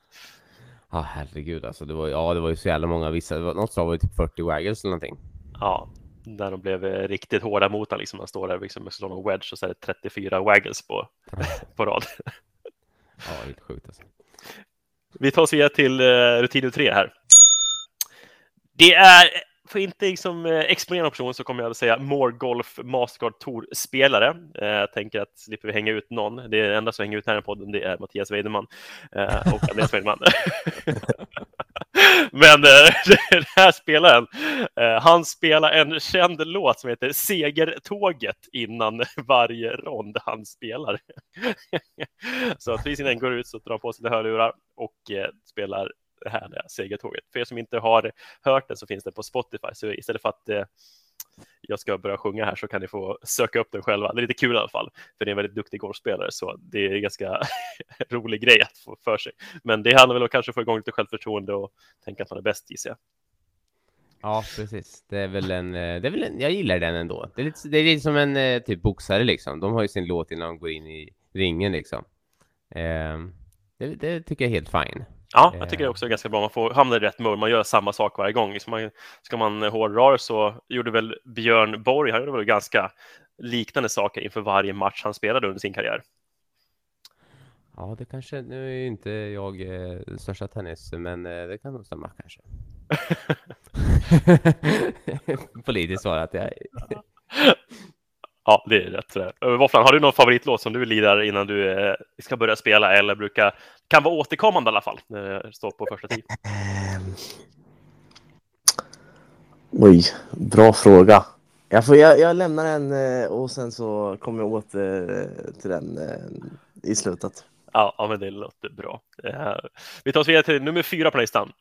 Ja, oh, herregud alltså. Det var, ja, det var ju så jävla många. Vissa, det var, något slag var det typ 40 waggles eller någonting. Ja, där de blev eh, riktigt hårda mot honom. Liksom. Man står där liksom, med slår wedge och så är det 34 waggles på, <laughs> på rad. ja, helt sjukt alltså. Vi tar oss vidare till uh, rutin tre här. Det är för inte liksom eh, exponera person så kommer jag att säga More Golf Mastercard Tour-spelare. Eh, jag tänker att slipper vi hänga ut någon. Det är enda som hänger ut här i podden, det är Mattias Weideman eh, och Andreas Weideman. <laughs> Men den här spelaren, han spelar en känd låt som heter Segertåget innan varje rond han spelar. <laughs> så att precis innan går ut så drar han på sig hörlurar och spelar det härliga segertåget. För er som inte har hört det så finns det på Spotify, så istället för att eh, jag ska börja sjunga här så kan ni få söka upp den själva. Det är lite kul i alla fall, för det är en väldigt duktig golfspelare, så det är en ganska <laughs> rolig grej att få för sig. Men det handlar väl om att kanske få igång lite självförtroende och tänka att man är bäst, gissar jag. Ja, precis. Det är väl en, eh, det är väl en, jag gillar den ändå. Det är lite, det är lite som en eh, typ boxare liksom. De har ju sin låt innan de går in i ringen liksom. Eh, det, det tycker jag är helt fine. Ja, jag tycker det också är ganska bra. Man får hamna i rätt mode. Man gör samma sak varje gång. ska man hårdra så gjorde väl Björn Borg, han gjorde väl ganska liknande saker inför varje match han spelade under sin karriär. Ja, det kanske, nu är inte jag eh, största tennis, men eh, det kan nog stämma kanske. <laughs> Politiskt svarat, jag... Ja, det är rätt. Våfflan, har du någon favoritlåt som du lirar innan du uh, ska börja spela eller brukar, kan vara återkommande i alla fall, uh, stå på första tid? Ehm. Oj, bra fråga. Jag, får, jag, jag lämnar den eh, och sen så kommer jag åter till den i slutet. Ja men det låter bra. Vi tar oss vidare till nummer fyra på listan.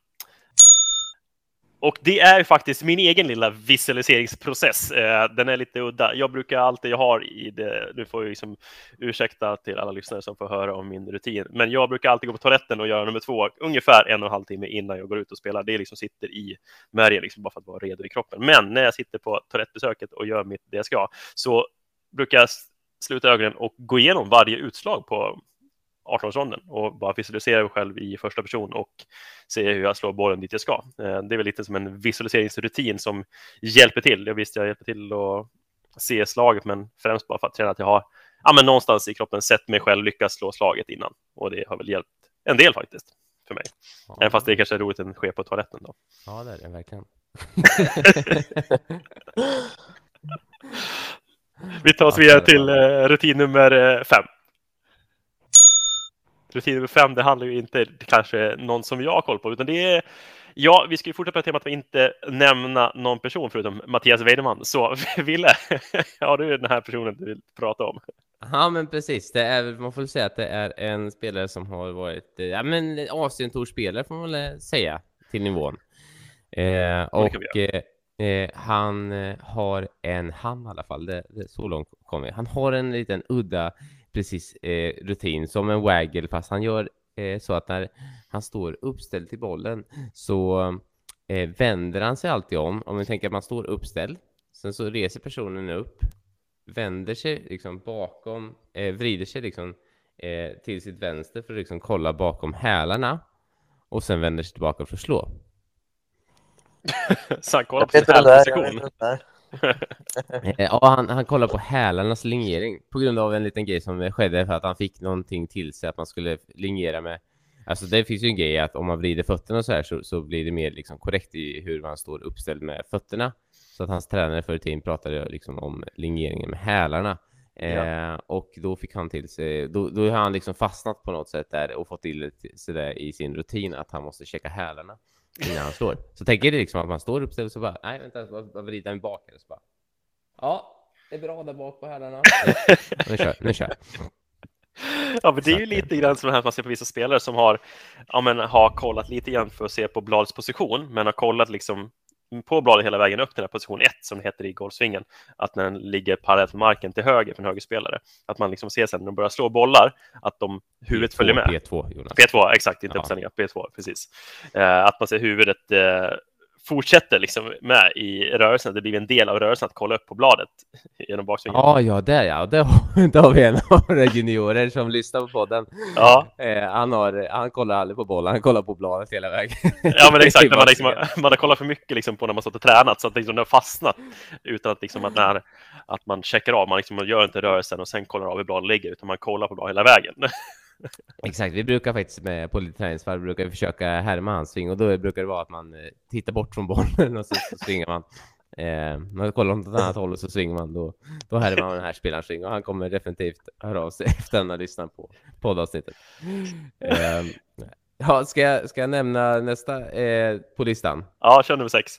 Och det är faktiskt min egen lilla visualiseringsprocess. Eh, den är lite udda. Jag brukar alltid, jag har i det, nu får jag liksom ursäkta till alla lyssnare som får höra om min rutin, men jag brukar alltid gå på toaletten och göra nummer två ungefär en och en halv timme innan jag går ut och spelar. Det liksom sitter i märgen, liksom bara för att vara redo i kroppen. Men när jag sitter på toalettbesöket och gör mitt, det jag ska, så brukar jag sluta ögonen och gå igenom varje utslag på 18-årsronden och bara visualisera mig själv i första person och se hur jag slår bollen dit jag ska. Eh, det är väl lite som en visualiseringsrutin som hjälper till. Jag visste jag hjälper till att se slaget, men främst bara för att träna att jag har ja, men någonstans i kroppen sett mig själv lyckas slå slaget innan. Och det har väl hjälpt en del faktiskt för mig. Ja. Även fast det kanske är roligt att ske på toaletten då. Ja, det är det verkligen. <laughs> Vi tar oss vidare till eh, rutin nummer eh, fem rutin nummer fem, det handlar ju inte kanske någon som jag har koll på, utan det är Ja, vi ska ju fortsätta på temat att inte nämna någon person förutom Mattias Weideman. Så <laughs> Ville, <laughs> har du den här personen du vill prata om? Ja, men precis. Det är, man får säga att det är en spelare som har varit ja, men Asientour-spelare får man väl säga till nivån. Eh, och eh, eh, han eh, har en, han i alla fall, det, det, så långt kommer. Han har en liten udda precis eh, rutin som en waggle fast han gör eh, så att när han står uppställd till bollen så eh, vänder han sig alltid om. Om vi tänker att man står uppställd. Sen så reser personen upp, vänder sig liksom bakom, eh, vrider sig liksom eh, till sitt vänster för att liksom kolla bakom hälarna och sen vänder sig tillbaka för att slå. <laughs> så han kollar på sin hälposition. <laughs> Ja, han, han kollar på hälarnas lingering på grund av en liten grej som skedde för att han fick någonting till sig att man skulle lingera med. Alltså det finns ju en grej att om man vrider fötterna så här så, så blir det mer liksom korrekt i hur man står uppställd med fötterna. Så att hans tränare förr i tiden pratade liksom om lingeringen med hälarna. Ja. Eh, och då fick han till sig, då, då har han liksom fastnat på något sätt där och fått till sig det i sin rutin att han måste checka hälarna innan han slår. Så tänker det liksom att man står uppställd och så bara, nej vänta, vad vrider han bak? så bara, ja, det är bra där bak på hälarna. <laughs> nu kör, nu kör. Ja, men det är ju lite grann som det här man ser på vissa spelare som har, ja, men, har kollat lite grann för att se på bladets position, men har kollat liksom på bladet hela vägen upp till den här position 1 som det heter i golfsvingen, att när den ligger parallellt med marken till höger för en högerspelare, att man liksom ser sen när de börjar slå bollar, att de, huvudet P2, följer med. P2, Jonas. P2, exakt, inte ja. uppställningar, P2, precis. Eh, att man ser huvudet eh, fortsätter liksom med i rörelsen. Det blir en del av rörelsen att kolla upp på bladet genom baksvingen. Ja, ja, det ja. Det har, det har vi en av våra juniorer som lyssnar på podden. Ja. Eh, han, har, han kollar aldrig på bollen, han kollar på bladet hela vägen. Ja, men exakt. <laughs> man, liksom, man har kollat för mycket liksom, på när man stått och tränat så att liksom, det har fastnat utan att, liksom, att, när, att man checkar av. Man, liksom, man gör inte rörelsen och sen kollar av hur bladet ligger utan man kollar på bladet hela vägen. Exakt, vi brukar faktiskt med på lite träningsvarv brukar vi försöka härma hans sving och då brukar det vara att man eh, tittar bort från bollen <laughs> och så, så svingar man. Eh, man kollar åt ett annat håll och så svingar man då, då härmar man den här spelaren sving och han kommer definitivt höra av sig <laughs> efter att han har lyssnat på poddavsnittet. Eh, ja, ska jag, ska jag nämna nästa eh, på listan? Ja, kör nummer sex.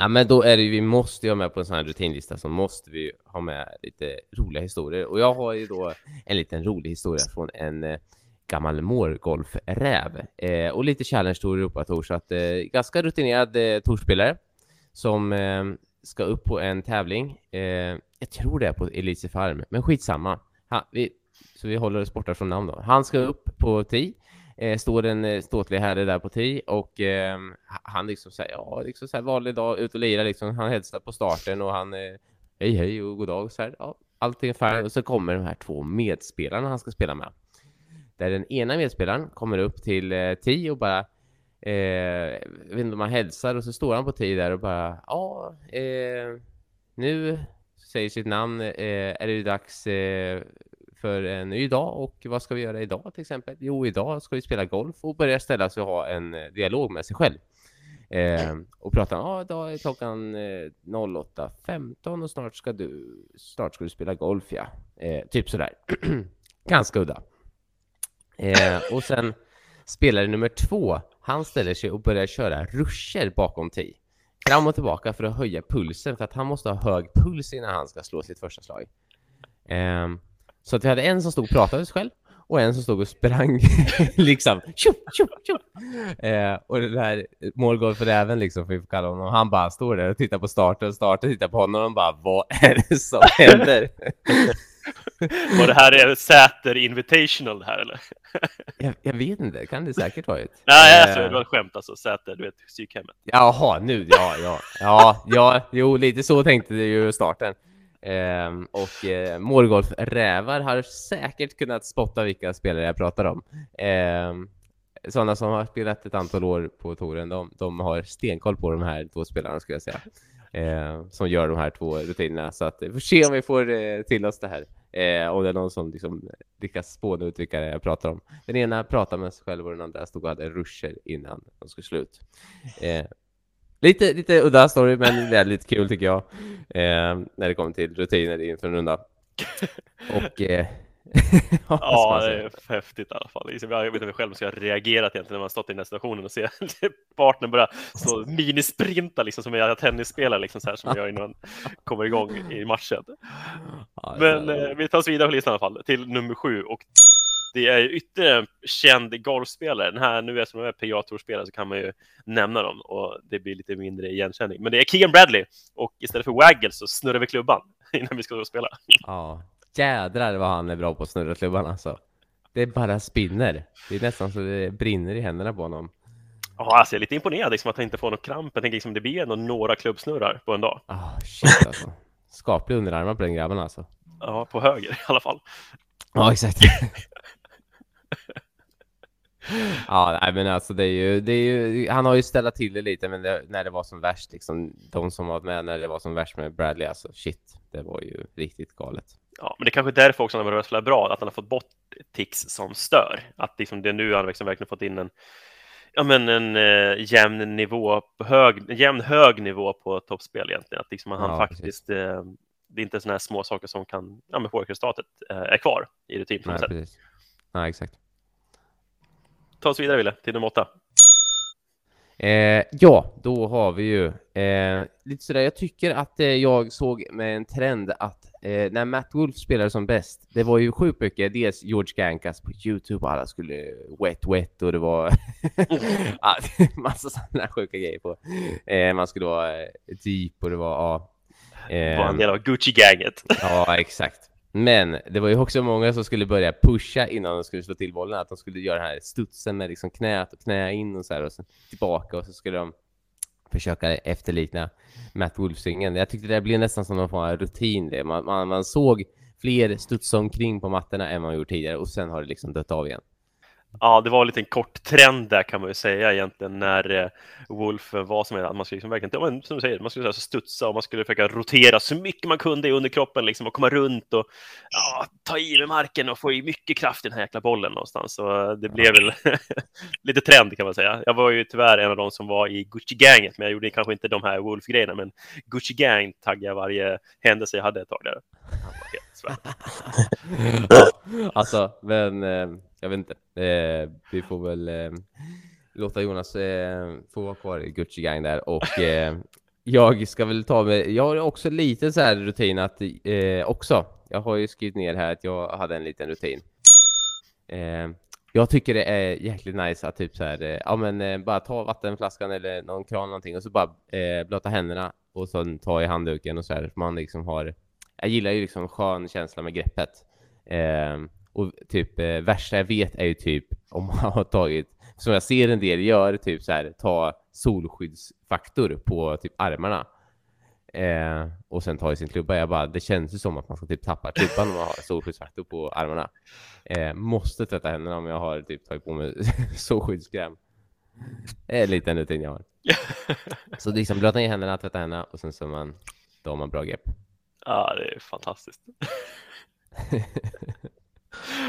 Ja, men då är det ju, vi måste ju ha med på en sån här rutinlista så måste vi ha med lite roliga historier. Och jag har ju då en liten rolig historia från en eh, gammal mårgolfräv eh, och lite Challenge Tour Europa Tour så att eh, ganska rutinerad eh, tourspelare som eh, ska upp på en tävling. Eh, jag tror det är på Elise Farm, men skitsamma. Ha, vi, så vi håller oss borta från namn då. Han ska upp på TI eh, står en eh, ståtlig herre där på tee och eh, han liksom säger ja, liksom så här vanlig dag ut och lira liksom. Han hälsar på starten och han eh, hej hej och god dag så här. Ja, allting är färdigt och så kommer de här två medspelarna han ska spela med. Där den ena medspelaren kommer upp till eh, tee och bara eh, jag vet inte om han hälsar och så står han på tee där och bara ja, eh, nu säger sitt namn, eh, är det dags eh, för en ny dag och vad ska vi göra idag till exempel? Jo, idag ska vi spela golf och börja ställa sig och ha en eh, dialog med sig själv. Eh, och prata, ja, ja, idag är klockan eh, 08.15 och snart ska du, snart ska du spela golf, ja. Eh, typ sådär. <clears throat> Ganska udda. Eh, och sen spelare nummer två, han ställer sig och börjar köra ruscher bakom tee. Fram och tillbaka för att höja pulsen, för att han måste ha hög puls innan han ska slå sitt första slag. Eh, så att vi hade en som stod och pratade själv och en som stod och sprang <laughs> liksom tjup, tjup, tjup. Eh, och det där målgolfräven liksom, får vi kalla honom, han bara står där och tittar på starten och starten tittar på honom och bara vad är det som <laughs> händer? Och det här är Säter Invitational det här eller? jag, jag vet inte, kan det säkert varit. Nej, alltså, Eh, det var ett skämt alltså. Säter, du vet, psykhemmet. Jaha, nu, ja, ja, ja, ja, jo, lite så tänkte det ju starten. Ehm, och eh, Målgolf-rävar har säkert kunnat spotta vilka spelare jag pratar om. Ehm, sådana som har spelat ett antal år på touren, de, de har stenkoll på de här två spelarna skulle jag säga. Ehm, som gör de här två rutinerna. Så att vi får se om vi får eh, till oss det här. Eh, om det är någon som liksom lyckas spåna ut vilka det är jag pratar om. Den ena pratade med sig själv och den andra stod och hade ruscher innan de skulle slut. Eh, lite, lite udda story, men väldigt kul tycker jag. Eh, när det kommer till rutiner inför en runda. Och... Eh, <laughs> Ja, det är häftigt i alla fall. Jag vet inte själv hur jag reagerat egentligen när man stått i den här situationen och ser <laughs> partnern börja så minisprinta liksom som jag tennisspelare liksom så här som jag gör innan man kommer igång i matchen. Men eh, vi tar oss vidare på listan i alla fall till nummer sju och det är ju ytterligare en känd golfspelare. Den här, nu eftersom de är PGA-tourspelare så kan man ju nämna dem och det blir lite mindre igenkänning. Men det är Keegan Bradley och istället för Waggle så snurrar vi klubban <laughs> innan vi ska spela. Ja, jädrar vad han är bra på att snurra klubban alltså. Det bara spinner. Det är nästan så det brinner i händerna på honom. Ja, alltså jag är lite imponerad liksom, att han inte får någon kramp. Jag tänker liksom, det blir ändå några klubbsnurrar på en dag. Ah, shit alltså. Skapliga underarmar på den grabben alltså. Ja, på höger i alla fall. Ja, exakt. <laughs> <laughs> ja, nej, men alltså det är ju, det är ju, han har ju ställt till det lite, men det, när det var som värst, liksom, de som var med när det var som värst med Bradley, alltså shit, det var ju riktigt galet. Ja, men det är kanske är därför också han har börjat spela bra, att han har fått bort tics som stör. Att liksom det är nu han liksom verkligen fått in en, ja, men en eh, jämn nivå, på hög, jämn hög nivå på toppspel egentligen. Att liksom han Ja, faktiskt, eh, det är inte sådana här små saker som kan, ja, men påverka resultatet eh, är kvar i rutin på något sätt. precis. Nej, exakt. Ta oss vidare, Wille, till nummer åtta. Eh, ja, då har vi ju eh, lite sådär. Jag tycker att eh, jag såg med en trend att eh, när Matt Wolf spelade som bäst, det var ju sjukt mycket. Dels George Gankas på Youtube och alla skulle wet wet och det var <laughs> massa sådana sjuka grejer på. Eh, man skulle vara eh, deep och det var ja. Det var en del av Gucci-gänget. Ja, exakt. Men det var ju också många som skulle börja pusha innan de skulle slå till bollen, att de skulle göra den här studsen med liksom knät och knä in och så här och sen tillbaka och så skulle de försöka efterlikna Matt Wolfsingen. Jag tyckte det blev nästan som någon form av rutin det. Man, man, man såg fler studsa omkring på mattorna än man gjort tidigare och sen har det liksom dött av igen. Ja, det var en liten kort trend där kan man ju säga egentligen när eh, Wolfen Wolf var som att man skulle liksom verkligen, ja, men, som du säger, man skulle så här studsa och man skulle försöka rotera så mycket man kunde i underkroppen liksom och komma runt och ja, ta i med marken och få i mycket kraft i den här jäkla bollen någonstans. Så eh, det blev väl <laughs> lite trend kan man säga. Jag var ju tyvärr en av de som var i Gucci-gänget, men jag gjorde kanske inte de här Wolf-grejerna, men Gucci-gang taggade jag varje händelse jag hade ett tag där. Han var helt <laughs> alltså, men eh, jag vet inte. Eh, vi får väl eh, låta Jonas eh, få vara kvar i Gucci Gang där och eh, <laughs> jag ska väl ta med. Jag har också lite så här rutin att eh, också. Jag har ju skrivit ner här att jag hade en liten rutin. Eh, jag tycker det är jäkligt nice att typ så här, ja men bara ta vattenflaskan eller någon kran någonting och så bara blöta händerna och sen ta i handduken och så här. Man liksom har, jag gillar ju liksom skön känsla med greppet. Och typ eh, värsta jag vet är ju typ om man har tagit, som jag ser en del gör, typ så här ta solskyddsfaktor på typ armarna. Eh, och sen ta i sin klubba. Jag bara, det känns ju som att man ska typ tappa klubban om man har solskyddsfaktor på armarna. Eh, måste tvätta händerna om jag har typ tagit på mig <laughs> solskyddskräm. Det är en liten rutin jag har. <laughs> Så liksom blöta ner händerna, tvätta händerna och sen så man, då har man bra grepp. Ja, det är fantastiskt. <laughs>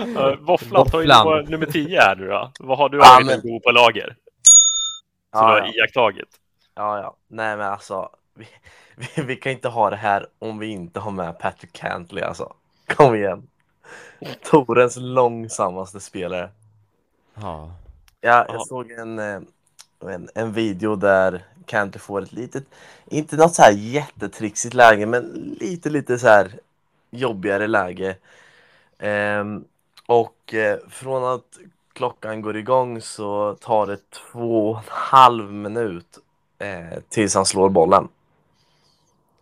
Uh, Våfflan, ta in på nummer 10 här nu då. Vad har du Ja, ja, men- på lager? Som Ja, du ja. har iakttagit? Ja, ja. Nej, men alltså. Vi, <laughs> vi, vi kan inte ha det här om vi inte har med Patrick Cantley alltså. Kom igen. Torens långsammaste spelare. Ja. Ja, Ja. jag såg en, eh, en, en video där Cantley får ett litet, inte något så här jättetrixigt läge, men lite, lite så här jobbigare läge. Ehm, och eh, från att klockan går igång så tar det två och en halv minut eh, tills han slår bollen.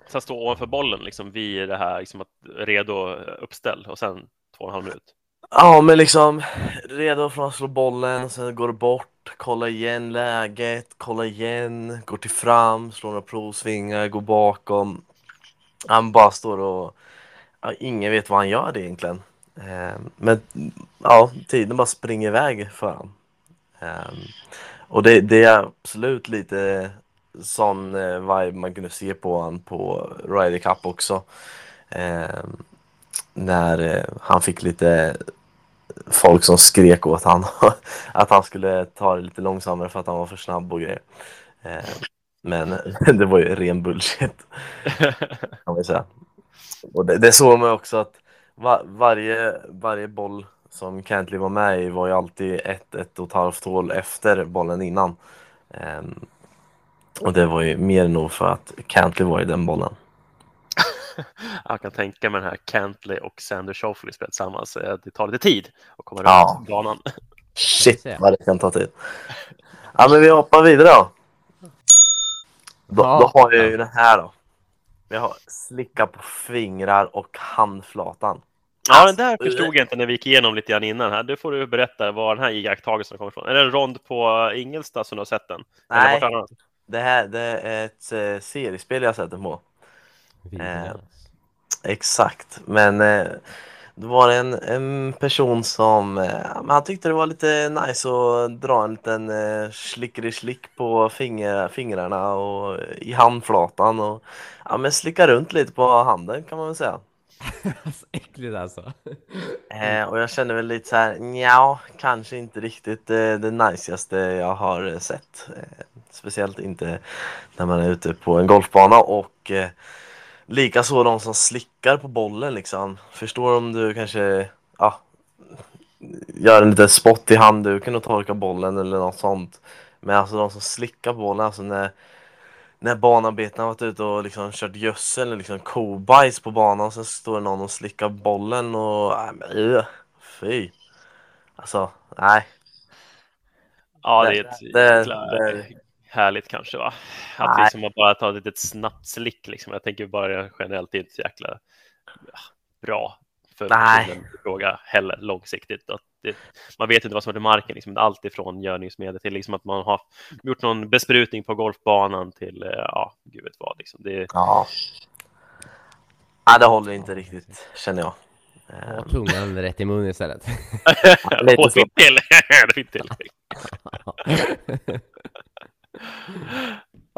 Så han står ovanför bollen liksom vid det här liksom att redo uppställ och sen två och en halv minut. Ja, men liksom redo för att slå bollen, sen går det bort, kolla igen läget, kolla igen, går till fram, slår några provsvingar, går bakom. Han bara står och ja, ingen vet vad han gör egentligen. Eh, men ja, tiden bara springer iväg för honom. Eh, och det, det är absolut lite sån eh, vibe man kunde se på han på Ryder Cup också. Eh, när eh, han fick lite folk som skrek åt han <laughs> att han skulle ta det lite långsammare för att han var för snabb och grejer. Men <laughs> det var ju ren bullshit <laughs> kan man säga. Och det, det såg man också att va, varje, varje boll som Cantley var med i var ju alltid ett, ett och ett halvt hål efter bollen innan. Ehm, och det var ju mer än nog för att Cantley var i den bollen. <laughs> Jag kan tänka mig den här Cantley och Sander Schauffele spelat tillsammans. Eh, Det tar lite tid att komma Ja. runt banan. <laughs> Shit vad det kan ta tid. Ja men vi hoppar vidare då. Då, Ja. då har jag ju den här då. Vi har slicka på fingrar och handflatan. Ja, den där förstod jag inte när vi gick igenom lite grann innan här. Du får du berätta var den här iakttagelsen kommer ifrån. Är det en rond på Ingelstad som du har sett den? Nej, det här det är ett eh, seriespel jag sett den på. Vidare. Exakt, men eh, det var en, en person som eh, han tyckte det var lite nice att dra en liten eh, slickeri-slick på finger, fingrarna och i handflatan och ja, men slicka runt lite på handen kan man väl säga. <laughs> Alltså, äckligt alltså. Eh, och jag känner väl lite så här, ja, kanske inte riktigt eh, det najsigaste jag har sett. Eh, speciellt inte när man är ute på en golfbana och eh, likaså de som slickar på bollen liksom. Förstår om du kanske, ja, gör en liten spott i handduken och torkar bollen eller något sånt. Men alltså de som slickar på bollen, alltså när när banarbetena har varit ute och liksom kört gödsel eller liksom kobajs på banan så står det någon och slickar bollen och nej men uh, fy. Alltså, nej. Ja, Det- det är ett det- det- härligt kanske va? Att Nej. liksom bara ta ett litet snabbt slick liksom. Jag tänker bara generellt det är inte så jäkla bra för Nej. personen i fråga heller långsiktigt. Att det, man vet inte vad som är i marken, liksom, allt ifrån gödningsmedel till liksom att man har gjort någon besprutning på golfbanan till eh, ja, gud vet vad. Liksom. Det, Ja. Nej, det håller inte riktigt känner jag. Ha tungan rätt i munnen istället. <laughs> lite och så. fint till! det är fint till. <laughs>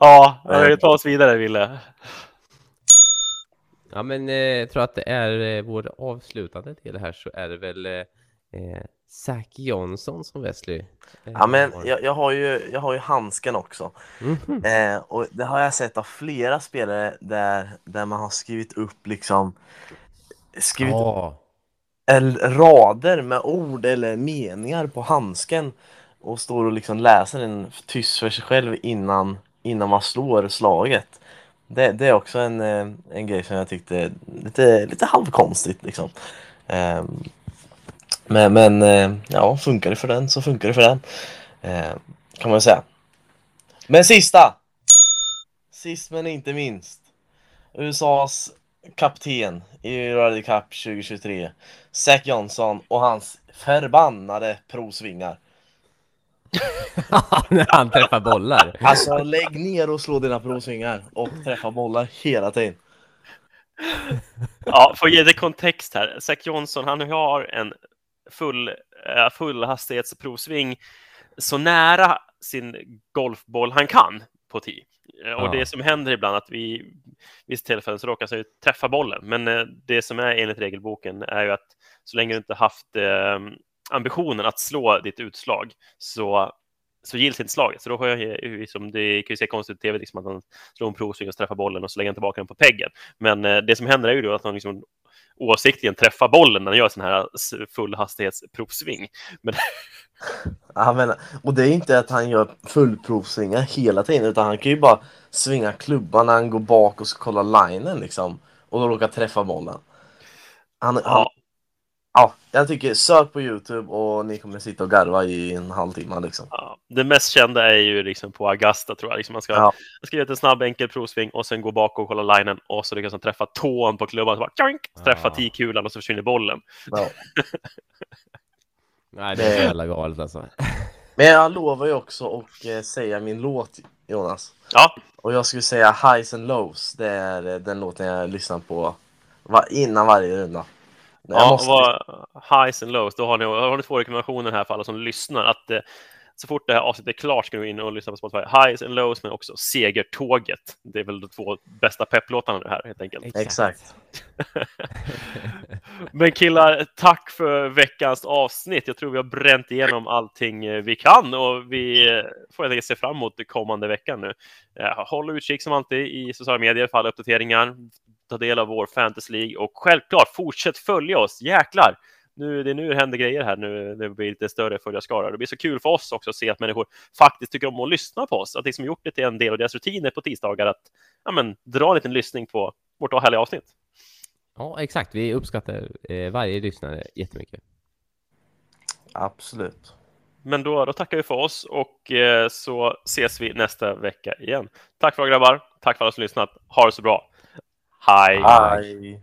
Ja, vi tar oss vidare, Ville. Ja, men eh, jag tror att det är eh, vår avslutande del här så är det väl eh, eh, Zac Johnson som Wesley. eh, Ja men jag, jag, har ju, jag har ju handsken också. Mhm. Eh, och det har jag sett av flera spelare där, där man har skrivit upp liksom Skrivit el- rader med ord eller meningar på handsken och står och liksom läser den tyst för sig själv innan, innan man slår slaget. Det, det är också en, eh, en grej som jag tyckte lite, lite halvkonstigt liksom. Ehm, men, men eh, ja, funkar det för den så funkar det för den. Ehm, kan man säga. Men sista! Sist men inte minst. USAs kapten i Ryder Cup 2023. Zac Johnson och hans förbannade provsvingar. <laughs> när han träffar bollar. Alltså lägg ner och slå dina provsvingar och träffa bollar hela tiden. Ja, för att ge det kontext här. Zach Johnson, han har en full, eh, fullhastighetsprovsving så nära sin golfboll han kan på tee. Eh, Och Ja. det som händer ibland att vi vissa tillfällen så råkar ju träffa bollen. Men eh, det som är enligt regelboken är ju att så länge du inte haft eh, ambitionen att slå ditt utslag så så gills inte slaget. Så då har jag liksom, det kan ju se konstigt ut i tv, liksom att han slår en provsving och träffar bollen och så lägger han tillbaka den på peggen. Men eh, det som händer är ju då att han liksom oavsiktligen träffar bollen när han gör sån här fullhastighetsprovsving. Men... <laughs> Ja, men, och det är inte att han gör fullprovsvingar hela tiden, utan han kan ju bara svinga klubban när han går bak och ska kolla linen liksom. Och då råkar träffa bollen. Han, ja. han, ja, jag tycker sök på Youtube och ni kommer sitta och garva i en halvtimme liksom. Ja, det mest kända är ju liksom på Augusta tror jag. Liksom man ska, ja. man ska göra en snabb enkel provsving och sen gå bak och kolla linen och så lyckas han träffa tån på klubban. Så bara, tjoink, träffa ja. tikulan och så försvinner bollen. Ja. <laughs> Nej, det är så jävla galet alltså. <laughs> Men jag lovar ju också att eh, säga min låt, Jonas. Ja. Och jag skulle säga Highs and Lows. Det är eh, den låten jag lyssnar på innan varje runda. Ja, måste... vad, highs and lows, då har ni, har ni två rekommendationer här för alla som lyssnar. Att eh, så fort det här avsnittet är klart ska du in och lyssna på Spotify. Highs and lows, men också Segertåget. Det är väl de två bästa pepplåtarna här helt enkelt. Exakt. <laughs> men killar, tack för veckans avsnitt. Jag tror vi har bränt igenom allting eh, vi kan och vi eh, får helt enkelt se fram emot kommande veckan nu. Håll utkik som alltid i sociala medier för alla uppdateringar ta del av vår Fantasy League och självklart fortsätt följa oss. Jäklar! Nu, det är nu det händer grejer här nu det blir lite större följarskara. Det blir så kul för oss också att se att människor faktiskt tycker om att lyssna på oss. Att liksom gjort det till en del av deras rutiner på tisdagar att ja, men, dra en liten lyssning på vårt härliga avsnitt. Ja, exakt. Vi uppskattar eh, varje lyssnare jättemycket. Absolut. Men då, då tackar vi för oss och eh, så ses vi nästa vecka igen. Tack för att grabbar. Tack för alla som lyssnat. Ha det så bra. Hi. Hi.